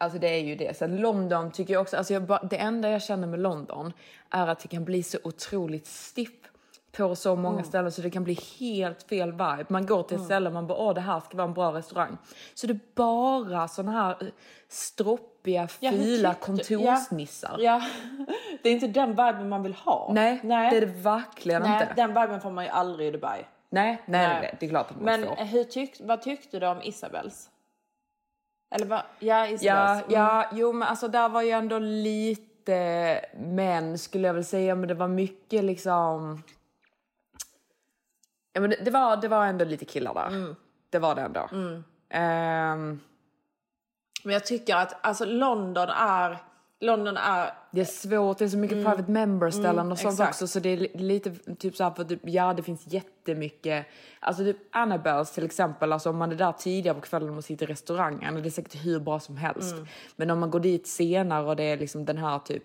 Alltså det är ju det. Sen London tycker jag också, alltså jag bara, det enda jag känner med London är att det kan bli så otroligt stiff på så många Mm. ställen så det kan bli helt fel vibe. Man går till ett Mm. ställe och man bara åh det här ska vara en bra restaurang. Så det är bara såna här eh, stroppiga, Ja, tyckte- kontorsnissar. Ja, det är inte den viben man vill ha. Nej, Nej. det är det verkligen Nej, inte. den viben får man ju aldrig i Dubai. Nej, nej, nej, nej, det är klart att man Men får. hur tyck, vad tyckte du om Isabels? Eller vad? Ja. Ja, Mm. ja, jo men alltså där var ju ändå lite män skulle jag väl säga, men det var mycket liksom... Ja men det, det var, det var ändå lite killar där. Mm. Det var det ändå. Ehm, Men jag tycker att alltså London är... London är... det är svårt, det är så mycket private member-ställen Mm, och sånt exakt. också så det är li- lite typ så här för typ, ja det finns jättemycket, alltså typ Annabelles till exempel, alltså om man är där tidigare på kvällen och sitter i restaurangen, det är säkert hur bra som helst. Mm. Men om man går dit senare och det är liksom den här typ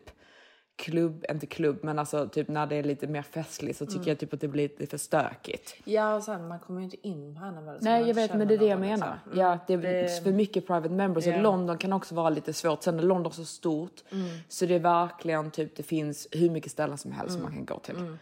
klubb, inte klubb, men alltså typ när det är lite mer festligt så tycker Mm. jag typ att det blir lite för stökigt. Ja, och sen man kommer ju inte in på henne väl. Nej jag vet men det är det jag någon, menar. liksom. Ja, det är Det- för mycket private members. Och London kan också vara lite svårt. Sen är London så stort Mm. så det är verkligen typ det finns hur mycket ställen som helst som Mm. man kan gå till.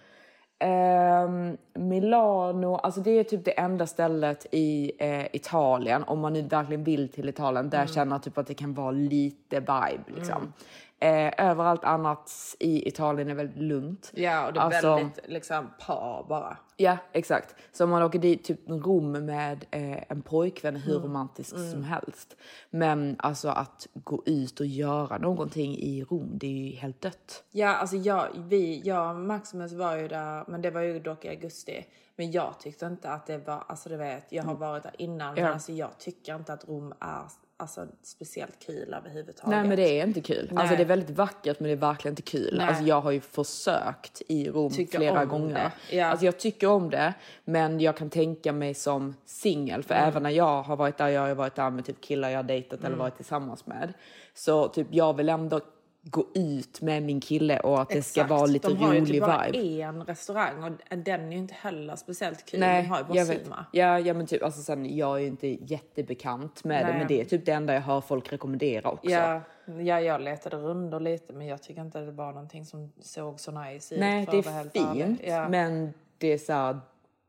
Ehm, Milano, alltså det är typ det enda stället i eh, Italien, om man nu verkligen vill till Italien, där jag känner typ att det kan vara lite vibe liksom. Eh, överallt annat i Italien är väldigt lugnt. Ja, och det är Alltså- väldigt liksom par bara. Ja, exakt. Så om man åker dit, typ Rom med eh, en pojkvän hur Mm. romantiskt Mm. som helst. Men alltså att gå ut och göra någonting i Rom, det är ju helt dött. Ja, alltså jag, vi, jag och Maximus var ju där, men det var ju dock i augusti. Men jag tyckte inte att det var, alltså du vet, jag har varit där innan, Ja. men alltså jag tycker inte att Rom är alltså, speciellt kul överhuvudtaget. Nej men det är inte kul. Nej. Alltså det är väldigt vackert men det är verkligen inte kul. Nej. Alltså jag har ju försökt i Rom Tycker flera gånger. Ja. Alltså jag tycker om det men jag kan tänka mig som singel för Mm. även när jag har varit där, jag har varit där med typ killar jag har dejtat eller Mm. varit tillsammans med. Så typ jag vill ändå gå ut med min kille och att det ska vara lite De har ju rolig typ bara vibe. en restaurang och den är ju inte heller speciellt kul. Nej, De har ju bara jag vet. Sima. Ja, ja men typ alltså sen jag är ju inte jättebekant med det Nej. men det är typ det enda jag hör folk rekommendera också. Ja, ja, jag letade rundor lite men jag tycker inte det var någonting som såg så nice ut. Nej, det är fint Ja. men det är så här,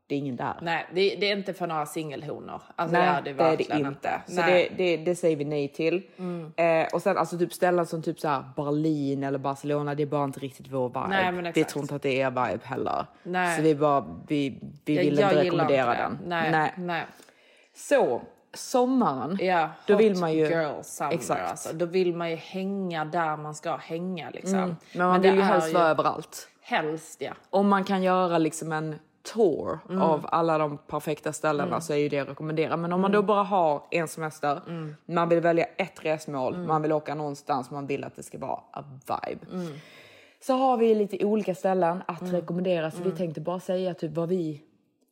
det är ingen där. Nej, det, det är inte för några singelhonor. Alltså Nej, det är det verkligen inte. Så det, det, det säger vi nej till. Mm. Eh, och sen alltså typ ställen som typ så här Berlin eller Barcelona, det är bara inte riktigt vår vibe. Nej, men vi tror inte att det är er vibe heller. Nej. Så vi bara, vi, vi vill jag inte rekommendera inte det. den. Nej, nej. nej. Så, sommaren. Ja, då vill man ju... girl summer Exakt. alltså. Då vill man ju hänga där man ska hänga liksom. Mm. Men man det vill ju är helst vara överallt. Helst ja. Om man kan göra liksom en tour Mm. av alla de perfekta ställena Mm. så är ju det att rekommendera. Men om man då bara har en semester, Mm. man vill välja ett resmål, man vill åka någonstans, man vill att det ska vara a vibe. Mm. Så har vi lite olika ställen att rekommendera så vi tänkte bara säga typ vad vi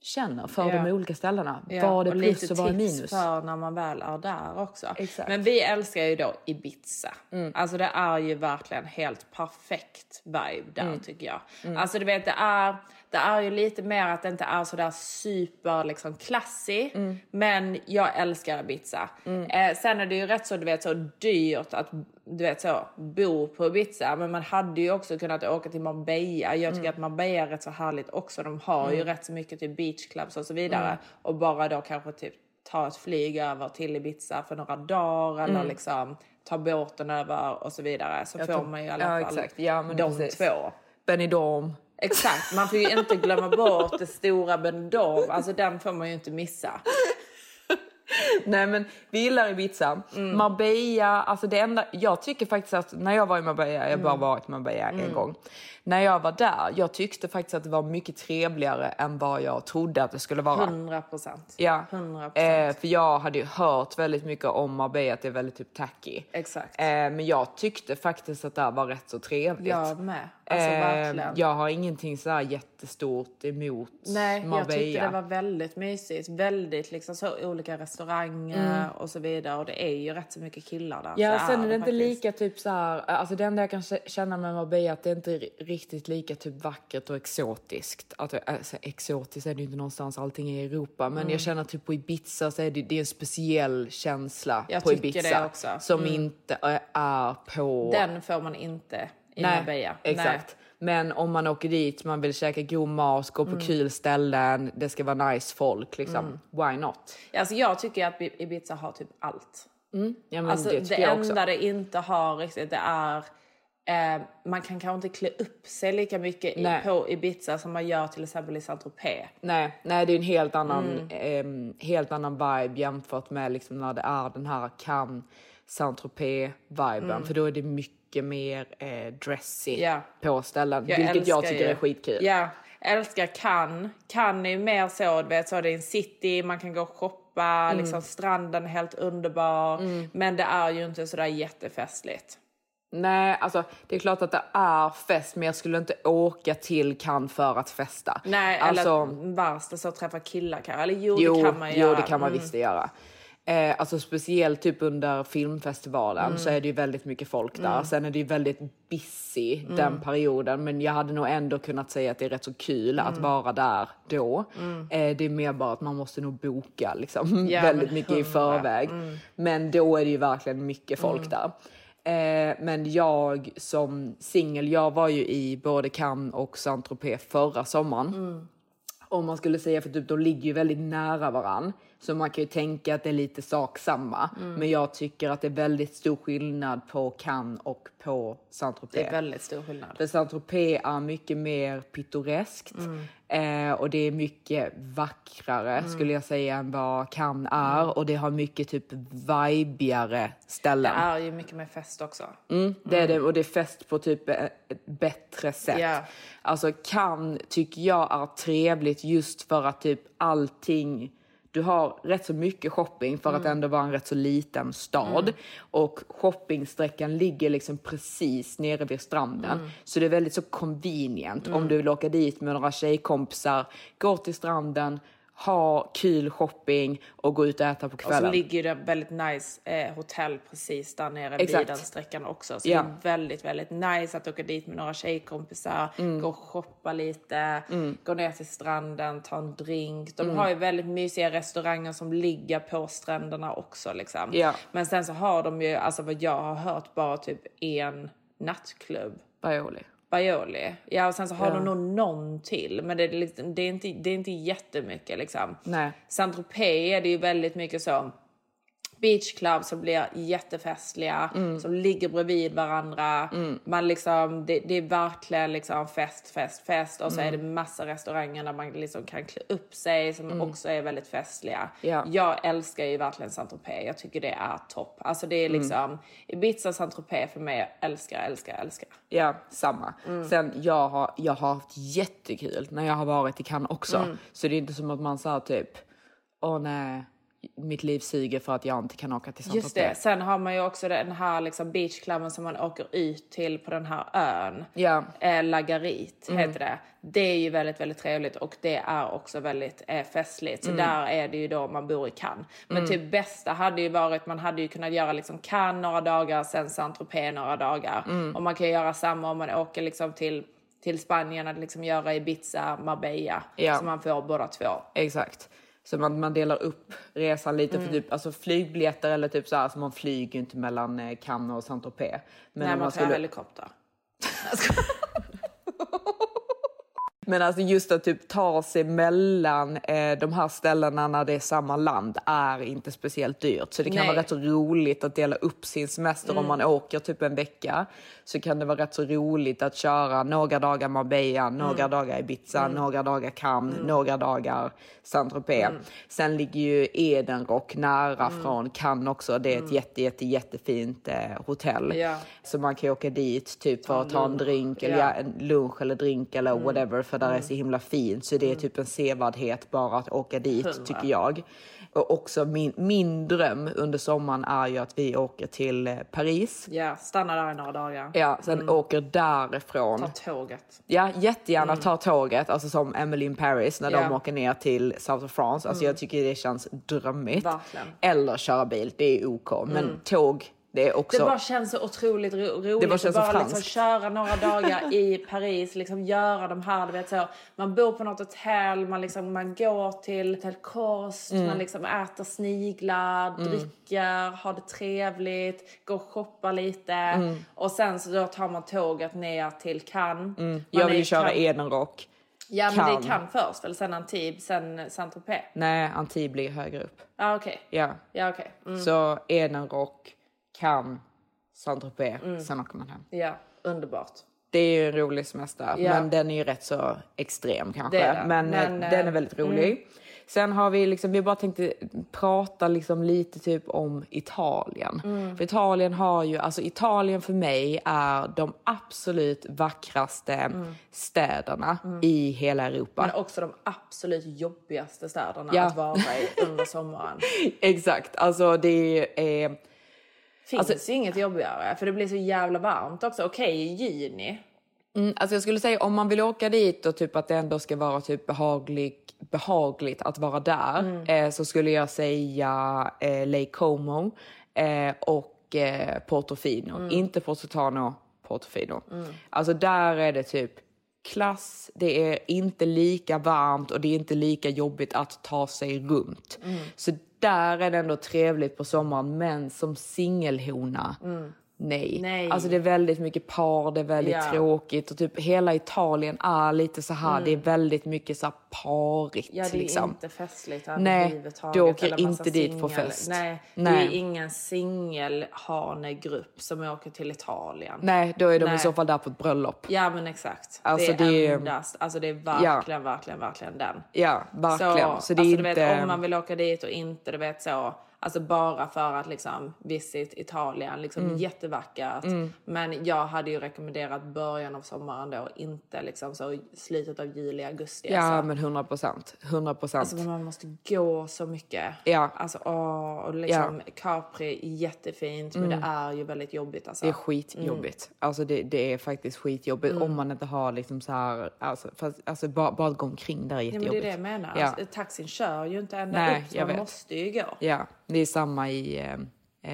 känner för Ja. de olika ställena. Ja, vad är plus och vad är minus. för när man väl är där också. Exakt. Men vi älskar ju då Ibiza. Mm. Alltså det är ju verkligen helt perfekt vibe där Mm. tycker jag. Mm. Alltså du vet det är, det är ju lite mer att det inte är så där super liksom classy. Mm. Men jag älskar Ibiza. Eh, sen är det ju rätt så du vet så dyrt att du vet så bo på Ibiza. Men man hade ju också kunnat åka till Marbella. Jag tycker Mm. att Marbella är rätt så härligt också. De har ju Mm. rätt så mycket till beachclubs och så vidare. Mm. Och bara då kanske typ ta ett flyg över till Ibiza för några dagar eller Mm. liksom ta båten över och så vidare. Så Jag får man ju i alla ja, fall exakt. Ja, men de precis. två. Benidorm. Exakt, man får ju inte glömma bort det stora Benidorm. Alltså den får man ju inte missa. Nej men vi gillar Ibiza. Mm. Marbella, alltså det enda, jag tycker faktiskt att när jag var i Marbella, jag har bara Mm. varit i Marbella en Mm. gång. När jag var där, jag tyckte faktiskt att det var mycket trevligare än vad jag trodde att det skulle vara. 100 procent. Ja, 100%. eh, för jag hade ju hört väldigt mycket om Marbella, att det är väldigt typ tacky. Exakt. Eh, men jag tyckte faktiskt att det här var rätt så trevligt. Jag med. Alltså Eh, verkligen. Jag har ingenting så här jättestort emot Nej, Marbella. jag tyckte det var väldigt mysigt. Väldigt liksom så olika restauranger Mm. och så vidare. Och det är ju rätt så mycket killar där. Ja, så sen är det inte faktiskt. lika typ så här, alltså det enda jag kan kä- känna med Marbella är att det inte är riktigt lika typ vackert och exotiskt. Att, det- alltså, exotiskt är det ju inte någonstans, allting är i Europa. Men Mm. jag känner typ på Ibiza så är det, det är en speciell känsla Jag på Ibiza. Som Mm. inte är- är på... Den får man inte i Nej, Marbella. exakt. Men om man åker dit, man vill käka god mat, gå på Mm. kul ställen, det ska vara nice folk liksom. Mm. Why not? Alltså jag tycker att Ibiza har typ allt. Mm. Ja, alltså, det det, enda det inte har riktigt det är eh, man kan kanske inte klä upp sig lika mycket i, på Ibiza som man gör till exempel i Saint-Tropez. Nej, nej, det är en helt annan, Mm. ehm, helt annan vibe jämfört med liksom när det är den här Cannes, Saint-Tropez-viben. Mm. För då är det mycket mer eh, dressy Ja. på ställen. Jag vilket jag tycker ju- är skitkul. Ja, jag älskar Cannes. Cannes är ju mer så, du vet, så det är en city, man kan gå och shoppa, Mm. liksom stranden är helt underbar. Men det är ju inte sådär jättefestligt. Nej, alltså det är klart att det är fest, men jag skulle inte åka till Cannes för att festa. Nej, alltså, eller värsta så träffa killar kanske. Eller jo, jo, det kan man jo, göra. det kan man Mm. visst göra. Eh, alltså speciellt typ under filmfestivalen Mm. så är det ju väldigt mycket folk där. Mm. Sen är det ju väldigt busy Mm. den perioden. Men jag hade nog ändå kunnat säga att det är rätt så kul att Mm. vara där då. Mm. Eh, det är mer bara att man måste nog boka liksom, Ja, väldigt mycket i förväg. Mm. Men då är det ju verkligen mycket folk där. Eh, men jag som singel, jag var ju i både Cannes och Saint-Tropez förra sommaren. Mm. Om man skulle säga, för typ, de ligger ju väldigt nära varann. Så man kan ju tänka att det är lite sak samma. Mm. Men jag tycker att det är väldigt stor skillnad på Cannes och på Saint-Tropez. Det är väldigt stor skillnad. För Saint-Tropez är mycket mer pittoreskt. Eh, och det är mycket vackrare Mm. skulle jag säga än vad Cannes är. Och det har mycket typ vibigare Det ställen. är ju mycket mer fest också. Mm, det är det och det är fest på typ ett ett bättre sätt. Ja. Alltså Cannes tycker jag är trevligt just för att typ allting du har rätt så mycket shopping för att Mm. ändå vara en rätt så liten stad. Mm. Och shoppingsträckan ligger liksom precis nere vid stranden. Mm. Så det är väldigt så convenient om Mm. du vill åka dit med några tjejkompisar, gå till stranden, ha kul shopping och gå ut och äta på Och kvällen. så ligger det väldigt nice eh, hotell precis där nere vid Exakt. den sträckan också. Så Ja. det är väldigt, väldigt nice att åka dit med några tjejkompisar, Mm. gå och shoppa lite, Mm. gå ner till stranden, ta en drink. De Mm. har ju väldigt mysiga restauranger som ligger på stränderna också liksom. Ja. Men sen så har de ju, alltså vad jag har hört, bara typ en nattklubb. Baioli. Baioli. Ja, och sen så har Ja. de nog någon till, men det är, liksom, det är, inte, det är inte jättemycket liksom. Nej. Saint-Tropez är det ju väldigt mycket så beachclubs som blir jättefestliga, Mm. som ligger bredvid varandra. Man liksom, det, det är verkligen liksom fest, fest, fest och så Mm. är det massa restauranger där man liksom kan klä upp sig som Mm. också är väldigt festliga. Ja. Jag älskar ju verkligen Saint-Tropez. Jag tycker det är topp. Alltså det är Mm. liksom Ibiza, Saint-Tropez för mig, jag älskar, älskar, älskar. Ja, samma. Mm. Sen jag har, jag har haft jättekul när jag har varit i Cannes också. Mm. Så det är inte som att man sa typ, åh nej, mitt liv suger för att jag inte kan åka till Just det. Sen har man ju också den här liksom beachklubben som man åker ut till på den här ön. Ja. Eh, Lagarit Mm. heter det. Det är ju väldigt, väldigt trevligt och det är också väldigt eh, festligt. Så Mm. där är det ju då man bor i Cannes. Men Mm. typ bästa hade ju varit, man hade ju kunnat göra liksom Cannes några dagar, sen Saint-Tropez några dagar. Mm. Och man kan göra samma om man åker liksom till till Spanien att liksom göra Ibiza, Marbella. Ja. Så man får båda två. Exakt. Så man, man delar upp resan lite Mm. för typ alltså flygbiljetter eller typ så här, alltså man flyger ju inte mellan eh, Cannes och Saint-Tropez. Men Nej, om man tar helikopter. Men alltså just att typ ta sig mellan eh, de här ställena när det är samma land är inte speciellt dyrt. Så det kan Nej. vara rätt så roligt att dela upp sin semester Mm. om man åker typ en vecka. Så kan det vara rätt så roligt att köra några dagar Marbella, några Mm. dagar Ibiza, Mm. några dagar Cannes, Mm. några dagar Saint-Tropez. Mm. Sen ligger ju Edenrock nära från Cannes också. Det är ett jätte, jätte, jättefint eh, hotell. Ja. Så man kan ju åka dit typ för att ta en drink eller Ja. ja, en lunch eller drink eller whatever för där är Mm. så himla fint. Så det är typ en sevärdhet bara att åka dit Hundra. tycker jag. Och också min, min dröm under sommaren är ju att vi åker till eh, Paris. Ja, stanna där i några dagar. Ja, sen åker därifrån. Ta tåget. Ja, jättegärna Mm. ta tåget, alltså som Emily in Paris när Ja. de åker ner till South of France. Alltså Mm. jag tycker det känns drömmigt. Verkligen. Eller köra bil, det är OK. Men Mm. tåg, det också... Det bara känns så otroligt ro roligt Det bara att känns så bara liksom köra några dagar i Paris, liksom göra de här, du vet så. Man bor på något hotell, man, liksom, man går till Hotel Kost, Mm. man liksom äter sniglar, Mm. dricker, har det trevligt, går och shoppar lite. Mm. Och sen så då tar man tåget ner till Cannes. Mm. Jag vill ju köra Cannes. Edenrock. Ja men det. Cannes först väl, sen Antibes, sen Saint-Tropez. Nej, Antibes ligger högre upp. Ja okej. Ja. Okej. Mm. Så Edenrock, Cannes, Saint-Tropez, Mm. sen åker man hem. Ja, underbart. Det är ju en rolig semester, Ja. men den är ju rätt så extrem kanske. Det det. Men, eh, Men, den är eh, väldigt rolig. mm. Sen har vi liksom, vi bara tänkte prata liksom lite typ om Italien. Mm. För Italien har ju, alltså Italien för mig är de absolut vackraste Mm. städerna i hela Europa. Men också de absolut jobbigaste städerna Ja. att vara i under sommaren. Exakt, alltså det är... Finns Alltså- ju inget jobbigare för det blir så jävla varmt också. Okej i juni. Mm, alltså jag skulle säga om man vill åka dit och typ att det ändå ska vara typ behagligt, behagligt att vara där Mm. eh, så skulle jag säga eh, Lake Como eh, och eh, Portofino. Mm. Inte Positano, Portofino. Alltså där är det typ klass, det är inte lika varmt och det är inte lika jobbigt att ta sig runt. Mm. Så där är det ändå trevligt på sommaren men som singelhona mm. Nej. Nej. Alltså det är väldigt mycket par, det är väldigt Ja. tråkigt och typ hela Italien är lite så här, Mm. det är väldigt mycket så här parigt Ja, det är liksom. inte festligt Nej, överhuvudtaget. du åker inte dit på fest. Nej, Nej. det är ingen singelhanegrupp som åker till Italien. Nej, då är de Nej. i så fall där på ett bröllop. Ja men exakt. Alltså, det är det endast, alltså det är verkligen, verkligen, verkligen den. Ja, verkligen. Så, det är alltså, inte... du vet, om man vill åka dit och inte, du vet så, alltså bara för att liksom visit Italien, liksom Mm. jättevackert. Mm. Men jag hade ju rekommenderat början av sommaren då, inte liksom så slutet av juli, augusti. Ja, alltså. men 100 procent. 100 procent. Alltså men man måste gå så mycket. Ja. Alltså åh, och liksom Capri är jättefint men Mm. det är ju väldigt jobbigt alltså. Det är skitjobbigt. Alltså det, det är faktiskt skitjobbigt Mm. om man inte har liksom så här, alltså, fast, alltså bara, bara att gå omkring där är Ja, men jättejobbigt. det är det jag menar. Ja. Alltså, taxin kör ju inte ända Nej, upp så man vet. måste ju gå. Ja, det är samma i eh,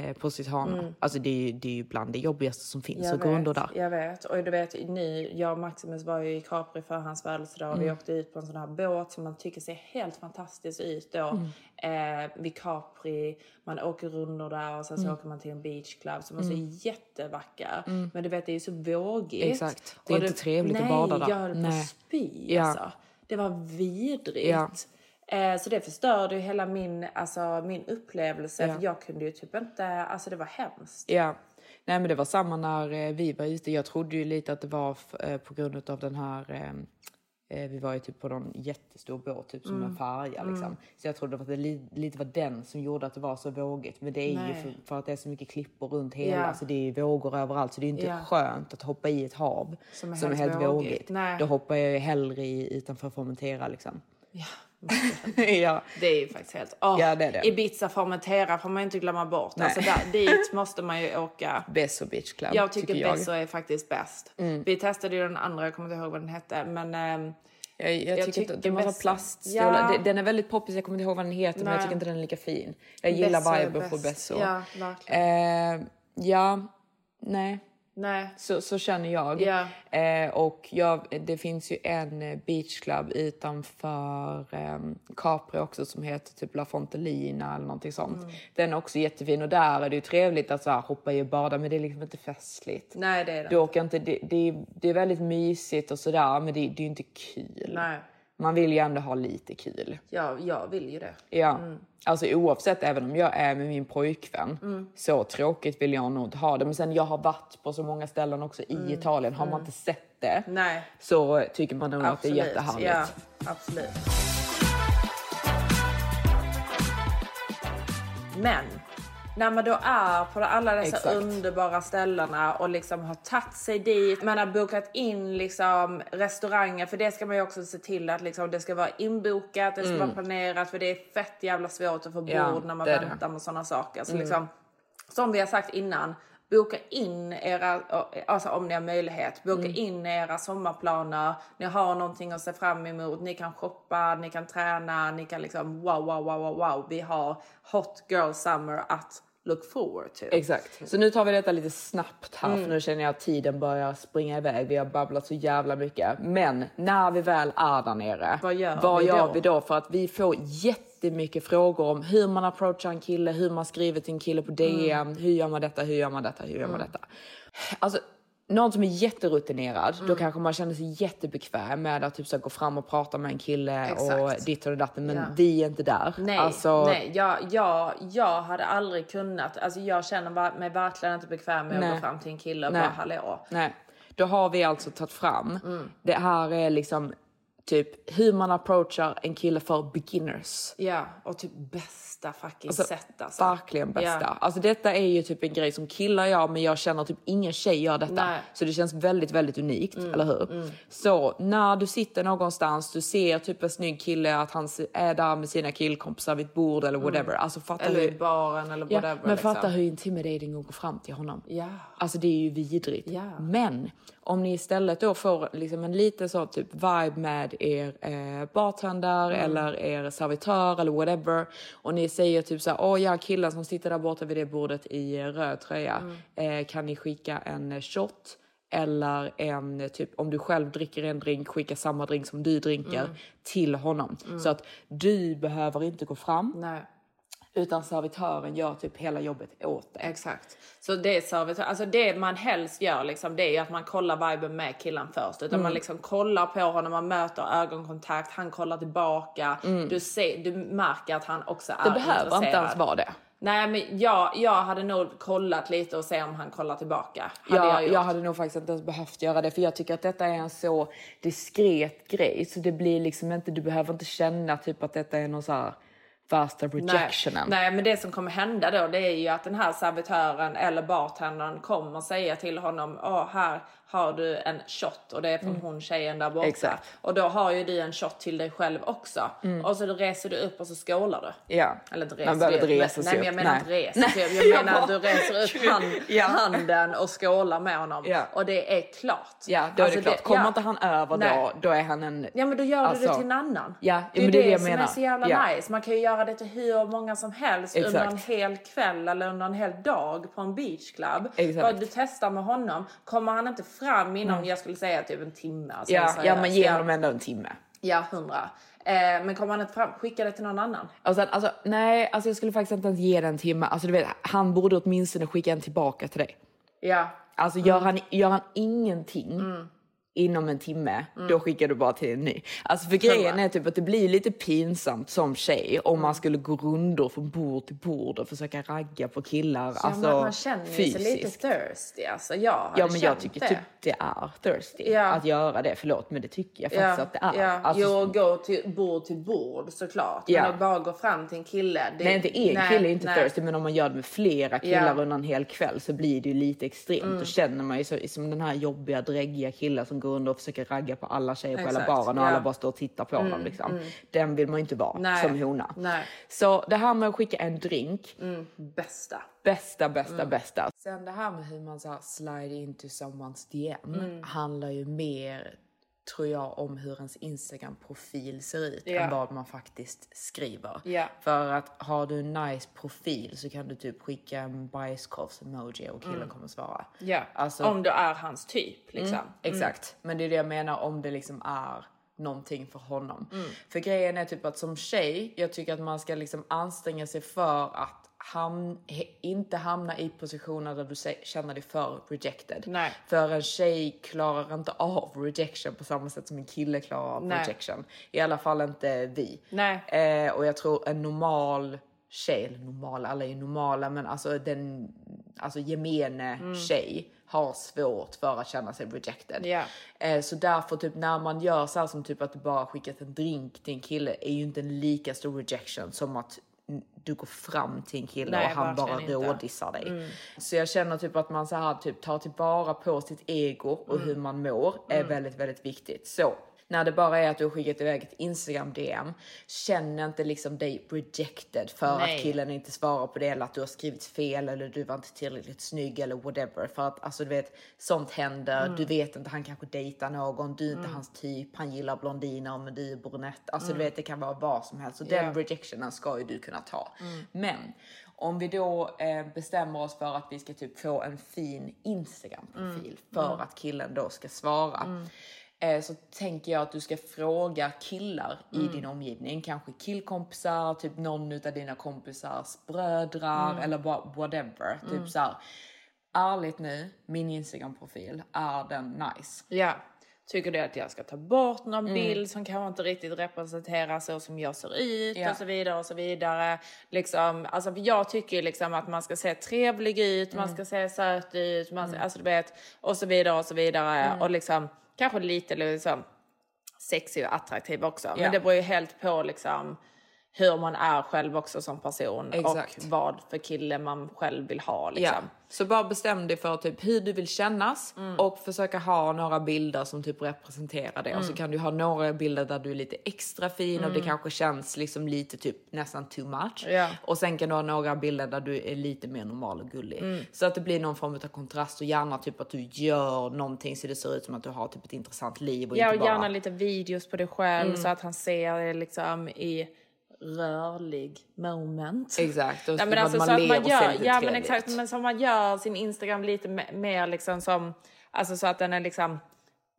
eh, Positano. Mm. Alltså det är, det är ju bland det jobbigaste som finns Jag att gå under där. Jag vet. Och du vet, ni, jag och Maximus var ju i Capri för hans födelsedag. Vi Mm. åkte ut på en sån här båt som man tycker ser helt fantastisk ut då. Mm. Eh, vid Capri. Man åker runder där och sen så Mm. åker man till en beachclub som också Mm. är jättevacker. Mm. Men du vet, det är ju så vågigt. Exakt. Det är Och inte trevligt att bada där. Nej, jag höll på Nej. att spy alltså. Det var vidrigt. Ja. Eh, så det förstörde ju hela min, alltså, min upplevelse. Ja. För jag kunde ju typ inte, alltså det var hemskt. Ja. Nej men det var samma när eh, vi var ute. Jag trodde ju lite att det var eh, på grund av den här vi var ju typ på någon jättestor båt, typ som Mm. en färja. Liksom. Mm. Så jag trodde att det li- lite var den som gjorde att det var så vågigt. Men det är ju Nej. för, för att det är så mycket klippor runt hela. Ja. Så det är ju vågor överallt. Så det är inte Ja. skönt att hoppa i ett hav Som som är är, helt helt vågigt. vågigt. Då hoppar jag ju hellre i utanför Formentera liksom. Ja. ja. Det är ju faktiskt helt... Åh, Ja, det är det. Ibiza Formentera får man inte glömma bort. Nej. Alltså där, dit måste man ju åka. Besso Beach Club Jag tycker, tycker jag. Besso är faktiskt bäst. Mm. Vi testade ju den andra, jag kommer inte ihåg vad den hette. Men ehm, Jag, jag, tycker, inte, den var så Besso- plaststolar. Ja. Den, är väldigt poppis, jag kommer inte ihåg vad den heter men Nej. jag tycker inte den är lika fin. Jag gillar Besso viben på. Besso. Ja, verkligen. Eh, ja, nej. Nej. Så, så känner jag. Ja. Eh, och jag, det finns ju en eh, beachclub utanför eh, Capri också som heter typ La Fontelina eller någonting sånt. Mm. Den är också jättefin och där är det ju trevligt att så här, hoppa i och bada men det är liksom inte festligt. Nej, det är det Du åker inte, det, det, är, det är väldigt mysigt och sådär men det, det är ju inte kul. Nej. Man vill ju ändå ha lite kul. Ja, jag vill ju det. Ja, Mm. alltså oavsett, även om jag är med min pojkvän, Mm. så tråkigt vill jag nog inte ha det. Men sen jag har varit på så många ställen också i Mm. Italien, har man Mm. inte sett det Nej. så tycker man nog att det är jättehärligt. Ja, absolut. Men när man då är på alla dessa Exakt. underbara ställena och liksom har tagit sig dit, man har bokat in liksom restauranger, för det ska man ju också se till att liksom det ska vara inbokat, det ska Mm. vara planerat, för det är fett jävla svårt att få bord Ja, när man är det. väntar med sådana saker. Så Mm. liksom, som vi har sagt innan, boka in era, alltså om ni har möjlighet, boka Mm. in era sommarplaner. Ni har någonting att se fram emot. Ni kan shoppa, ni kan träna, ni kan liksom wow, wow, wow, wow, wow. Vi har hot girl summer att look forward to. Exakt. Så nu tar vi detta lite snabbt här Mm. för nu känner jag att tiden börjar springa iväg. Vi har babblat så jävla mycket. Men när vi väl är där nere, Vad gör vad vi gör då? vi då? För att vi får jättemycket frågor om hur man approachar en kille, hur man skriver till en kille på DM, hur gör man detta, hur gör man detta, hur gör man Mm. detta? Alltså, någon som är jätterutinerad, då Mm. kanske man känner sig jättebekväm med att typ så gå fram och prata med en kille Exakt. och ditt och datten. Men Ja. vi är inte där. Nej, Alltså, nej jag, jag, jag hade aldrig kunnat, alltså jag känner mig verkligen inte bekväm med att Nej. gå fram till en kille och Nej. bara hallå. Nej, då har vi alltså tagit fram. Mm. Det här är liksom typ hur man approachar en kille för beginners. Ja, och typ bästa fucking Alltså, sätt alltså. Verkligen bästa. Ja. Alltså detta är ju typ en grej som killar gör men jag känner typ ingen tjej gör detta. Nej. Så det känns väldigt, väldigt unikt, Mm, eller hur? Så när du sitter någonstans, du ser typ en snygg kille att han är där med sina killkompisar vid ett bord eller whatever. Alltså fatta Mm. Eller hur... i baren eller Ja, whatever. men liksom. fatta hur intimidating att gå fram till honom. Ja. Alltså det är ju vidrigt. Ja. Men om ni istället då får liksom en lite så typ vibe med er eh, bartender Mm. eller er servitör eller whatever och ni säger typ så här, åh ja killen som sitter där borta vid det bordet i eh, röd tröja, Mm. eh, kan ni skicka en eh, shot? Eller en eh, typ om du själv dricker en drink, skicka samma drink som du dricker Mm. till honom. Så att du behöver inte gå fram Nej. Utan servitören gör typ hela jobbet åt dig. Exakt. Så det servitör, alltså det man helst gör liksom, det är ju att man kollar viben med killen först. Utan Mm. man liksom kollar på honom, man möter ögonkontakt, han kollar tillbaka. Du, ser, du märker att han också är Mm. Det behöver intresserad. inte ens vara det. Nej men jag, jag hade nog kollat lite och se om han kollar tillbaka. Hade Ja, jag, gjort. jag hade nog faktiskt inte ens behövt göra det för jag tycker att detta är en så diskret grej så det blir liksom inte, du behöver inte känna typ att detta är någon så här värsta rejectionen. Nej, nej, men det som kommer hända då det är ju att den här servitören eller bartendern kommer säga till honom Åh, här har du en shot och det är från hon tjejen där borta. Mm. Exakt. Mm. Och då har ju du en shot till dig själv också. Och så reser du upp och så skålar du. Ja. Eller inte Man reser behöver du inte upp. resa sig Nej, men jag upp. menar Nej. inte resa sig upp. Jag menar att du reser upp hand, Ja. handen och skålar med honom. Ja. Och det är klart. Ja, då är Alltså det klart. Kommer ja. inte han över Nej. då, då är han en... Ja men då gör du Alltså, det till en annan. Ja, det är men det, det det jag som menar. är så jävla Ja. nice. Man kan ju göra det till hur många som helst under Exakt. en hel kväll eller under en hel dag på en beachclub. Exakt. Bara du testar med honom. Kommer han inte fram inom, jag skulle säga typ en timme. Alltså, Ja, ja men ge honom ändå en timme. Ja, hundra. Eh, men kommer han inte fram, skicka det till någon annan. Och sen, alltså, nej, alltså jag skulle faktiskt inte ens ge den en timme. Alltså, du vet, han borde åtminstone skicka en tillbaka till dig. Ja. Alltså gör, han, gör han ingenting inom en timme, då skickar du bara till en ny. Alltså för grejen är typ att det blir lite pinsamt som tjej om man skulle gå rundor från bord till bord och försöka ragga på killar. Ja, alltså man, man känner ju sig lite fysiskt. thirsty. Alltså, jag Ja men jag tycker det. typ det är thirsty Ja. att göra det. Förlåt men det tycker jag faktiskt att det är. Ja. Alltså, jo, gå till bord till bord såklart. Ja. Men att bara gå fram till en kille. Det, Nej inte en nej, kille är inte nej. thirsty men om man gör det med flera killar Ja. Mm. under en hel kväll så blir det ju lite extremt. Då känner man ju så, som den här jobbiga dräggiga killen som går runt och försöker ragga på alla tjejer på hela baren och ja. alla bara står och tittar på honom. Liksom. Den vill man ju inte vara Nej. som hona. Nej. Så det här med att skicka en drink, Bästa. bästa bästa Mm. bästa. Sen det här med hur man så här slide into someone's DM Mm. handlar ju mer tror jag om hur ens Instagram-profil ser ut Ja. än vad man faktiskt skriver. Ja. För att har du en nice profil så kan du typ skicka en bajskorvs-emoji och killen kommer svara. Ja. Alltså- Om du är hans typ liksom. Mm, exakt, men det är det jag menar om det liksom är någonting för honom. Mm. För grejen är typ att som tjej, jag tycker att man ska liksom anstränga sig för att ham- inte hamna i positioner där du känner dig för rejected. Nej. För en tjej klarar inte av rejection på samma sätt som en kille klarar av Nej. rejection. I alla fall inte vi. Eh, och jag tror en normal tjej, eller normal, alla är ju normala, men alltså den alltså gemene Mm. tjej har svårt för att känna sig rejected. Ja. Eh, så därför typ när man gör så här som typ att du bara skickat en drink till en kille är ju inte en lika stor rejection som att du går fram till en kille Nej, och han bara rådissar dig. Så jag känner typ att man så här typ tar tillvara på sitt ego och Mm. hur man mår är väldigt, väldigt viktigt. Så när det bara är att du har skickat iväg ett Instagram DM, känn inte liksom dig rejected för Nej. att killen inte svarar på det eller att du har skrivit fel eller du var inte tillräckligt snygg eller whatever. För att alltså du vet, sånt händer. Mm. Du vet inte, han kanske dejtar någon, du är inte hans typ, han gillar blondiner men du är brunett. Alltså du vet, det kan vara vad som helst. Så den Mm. Ja. rejectionen ska ju du kunna ta. Mm. Men om vi då eh, bestämmer oss för att vi ska typ få en fin Instagram-profil för Mm. att killen då ska svara. Eh, så tänker jag att du ska fråga killar i Mm. din omgivning, kanske killkompisar, typ någon av dina kompisars brödrar Mm. eller bara whatever. Mm. Typ så här. Ärligt nu, min Instagram-profil, är den nice? Ja. Tycker du att jag ska ta bort någon Mm. bild som kanske inte riktigt representerar så som jag ser ut Ja. och så vidare och så vidare. Liksom, alltså jag tycker liksom att man ska se trevlig ut, man Mm. ska se söt ut, man ska, alltså du vet, och så vidare och så vidare. Mm. Och liksom kanske lite liksom sexig och attraktiv också. Men det beror ju helt på liksom hur man är själv också som person Exakt. och vad för kille man själv vill ha. Liksom. Ja. Så bara bestäm dig för typ hur du vill kännas Mm. och försöka ha några bilder som typ representerar det. Och så Mm. kan du ha några bilder där du är lite extra fin och det Mm. kanske känns liksom lite typ nästan too much. Ja. Och sen kan du ha några bilder där du är lite mer normal och gullig. Mm. Så att det blir någon form av kontrast och gärna typ att du gör någonting så det ser ut som att du har typ ett intressant liv och Ja, inte och bara... gärna lite videos på dig själv Mm. så att han ser det liksom i rörlig moment. Exakt, och Ja, så men alltså, man så att man gör, ja men exakt, men som man gör sin Instagram lite me- mer liksom som, alltså så att den är liksom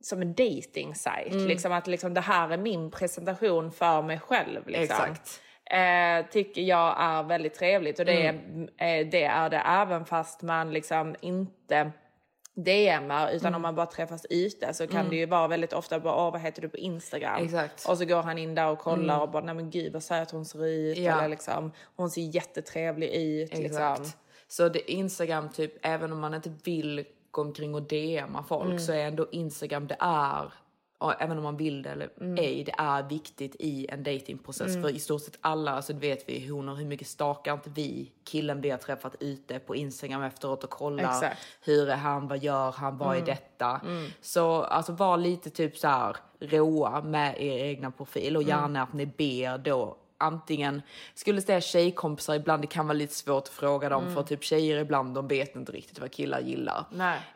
som en dating site Mm. liksom att liksom det här är min presentation för mig själv liksom. Exakt. Eh, tycker jag är väldigt trevligt och det, Mm. är, eh, det är det även fast man liksom inte DMar utan om man bara träffas ute så kan Mm. det ju vara väldigt ofta bara åh vad heter du på Instagram? Exakt. Och så går han in där och kollar Mm. och bara nej men gud vad söt hon ser ut Ja. eller liksom hon ser jättetrevlig ut Exakt. liksom. Så det Instagram, typ, även om man inte vill gå omkring och DMa folk Mm. så är ändå Instagram, det är, även om man vill det eller Mm. ej, det är viktigt i en datingprocess. Mm. För i stort sett alla, alltså det vet vi honor, hur mycket stakar inte vi killen vi har träffat ute på Instagram efteråt och kollar Exakt. hur är han, vad gör han, vad är Mm. detta? Mm. Så alltså var lite typ så här råa med er egna profil och Mm. gärna att ni ber då antingen, skulle säga tjejkompisar ibland, det kan vara lite svårt att fråga dem Mm. för typ tjejer ibland de vet inte riktigt vad killar gillar.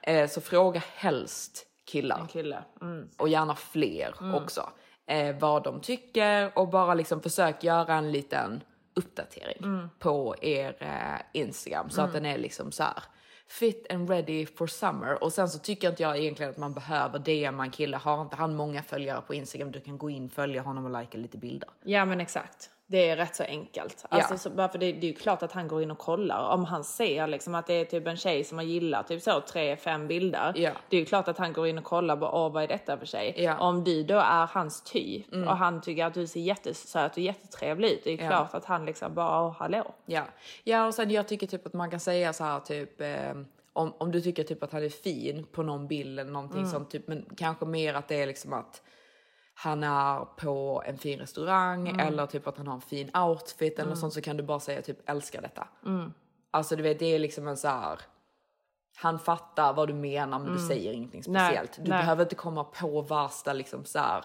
Eh, så fråga helst killar. En kille. Mm. Och gärna fler Mm. också. Eh, vad de tycker och bara liksom försök göra en liten uppdatering Mm. på er eh, Instagram så att Mm. den är liksom så här fit and ready for summer. Och sen så tycker inte jag egentligen att man behöver DMa en kille. Har inte han många följare på Instagram, du kan gå in, följa honom och likea lite bilder. Ja men exakt. Det är rätt så enkelt. Alltså, Ja. så, bara för det, det är ju klart att han går in och kollar. Om han ser liksom att det är typ en tjej som har gillat typ så tre, fem bilder. Ja. Det är ju klart att han går in och kollar på åh vad är detta för tjej. Ja. Om du då är hans typ Mm. och han tycker att du ser jättesöt och jättetrevlig ut. Det är ju klart att han liksom bara åh hallå. Ja, ja och sen jag tycker typ att man kan säga så här typ eh, om, om du tycker typ att han är fin på någon bild eller någonting Mm. sånt typ, men kanske mer att det är liksom att han är på en fin restaurang Mm. eller typ att han har en fin outfit eller Mm. sånt så kan du bara säga typ älskar detta. Mm. Alltså du vet det är liksom en så här han fattar vad du menar men du Mm. säger ingenting Nej, speciellt. du nej. behöver inte komma på värsta liksom så här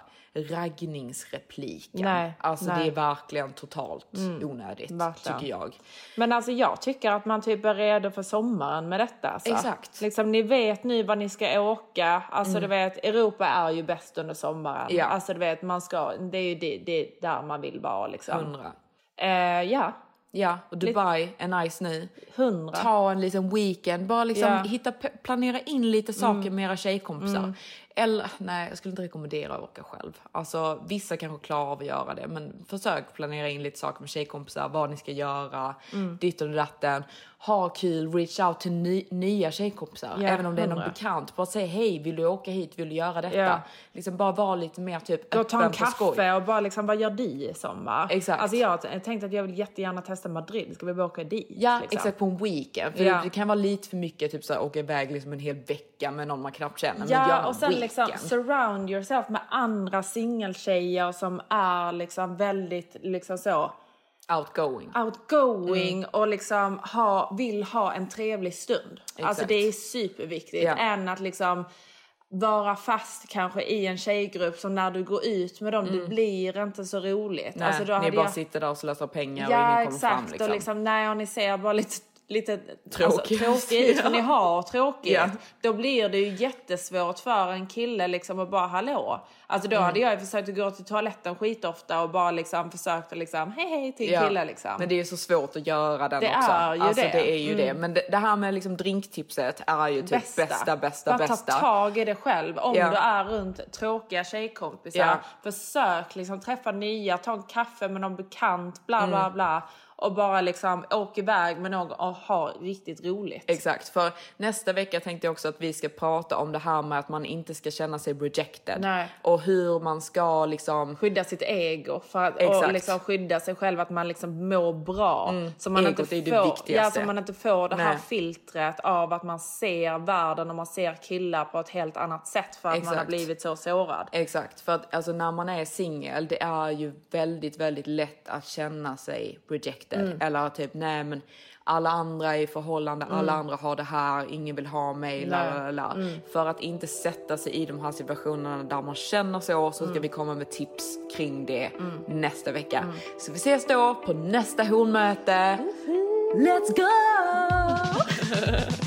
raggningsrepliken. Nej, alltså nej. det är verkligen totalt Mm. onödigt Verkligen. tycker jag. Men alltså jag tycker att man typ är redo för sommaren med detta. Alltså. Exakt. Liksom, ni vet nu vad ni ska åka. Alltså Mm. du vet, Europa är ju bäst under sommaren. Ja. Alltså du vet, man ska, det är ju det, det är där man vill vara liksom. Hundra. Eh, ja. Ja, och Dubai är nice nu. Hundra. Ta en liten weekend, bara liksom Ja. hitta, planera in lite saker Mm. med era tjejkompisar. Mm. Eller, nej jag skulle inte rekommendera att åka själv. Alltså vissa kanske klarar av att göra det, men försök planera in lite saker med tjejkompisar, vad ni ska göra, Mm. ditt och datten. Ha kul, reach out till ny, nya tjejkompisar, Ja, även om det är någon hundra. bekant. Bara säg hej, vill du åka hit, vill du göra detta? Ja. Liksom bara vara lite mer typ och ta en öppen kaffe och bara liksom, vad gör du i sommar? Exakt. Alltså jag tänkte att jag vill jättegärna testa Madrid, ska vi bara åka dit? Ja, liksom? exakt på en weekend. För Ja. det kan vara lite för mycket typ så här, åka iväg liksom en hel vecka med någon man knappt känner. men gör Ja, och sen liksom surround yourself med andra singeltjejer som är liksom väldigt liksom så outgoing. outgoing och liksom ha, vill ha en trevlig stund. Alltså Exakt. det är superviktigt Ja. än att liksom vara fast kanske i en tjejgrupp som när du går ut med dem, det Mm. blir inte så roligt. Nej, alltså ni bara jag... sitter där och slösar pengar och Ja ingen kommer exakt fram. Liksom. och liksom nej och ni ser bara lite lite Tråkigt. alltså, tråkigt för ni har tråkigt. Ja. Då blir det ju jättesvårt för en kille liksom att bara hallå. Alltså då Mm. hade jag ju försökt att gå till toaletten skitofta och bara liksom försökt att liksom hej hej till Ja, kille liksom. Men det är så svårt att göra den Det också. är ju alltså, det. det. är ju Mm. det. Men det, det här med liksom drinktipset är ju typ bästa, bästa, Bara bästa. ta tag i det själv. Om Ja. du är runt tråkiga tjejkompisar, Ja. försök liksom träffa nya, ta en kaffe med någon bekant, bla bla Mm. bla. Och bara liksom åka iväg med någon och ha riktigt roligt. Exakt, för nästa vecka tänkte jag också att vi ska prata om det här med att man inte ska känna sig rejected. Nej. Och hur man ska liksom... Skydda sitt ego för att, och Exakt. liksom skydda sig själv, att man liksom mår bra. Så man Egot inte är det får, viktigaste. Ja, så man inte får det här Nej. filtret av att man ser världen och man ser killar på ett helt annat sätt för att man har Exakt. blivit så sårad. Exakt, för att alltså, när man är singel, det är ju väldigt, väldigt lätt att känna sig rejected. Mm. Eller typ, nej men alla andra är i förhållande, alla andra har det här, ingen vill ha mig, la, la, la. För att inte sätta sig i de här situationerna där man känner så, så ska vi komma med tips kring det nästa vecka. Så vi ses då på nästa hornmöte. Let's go!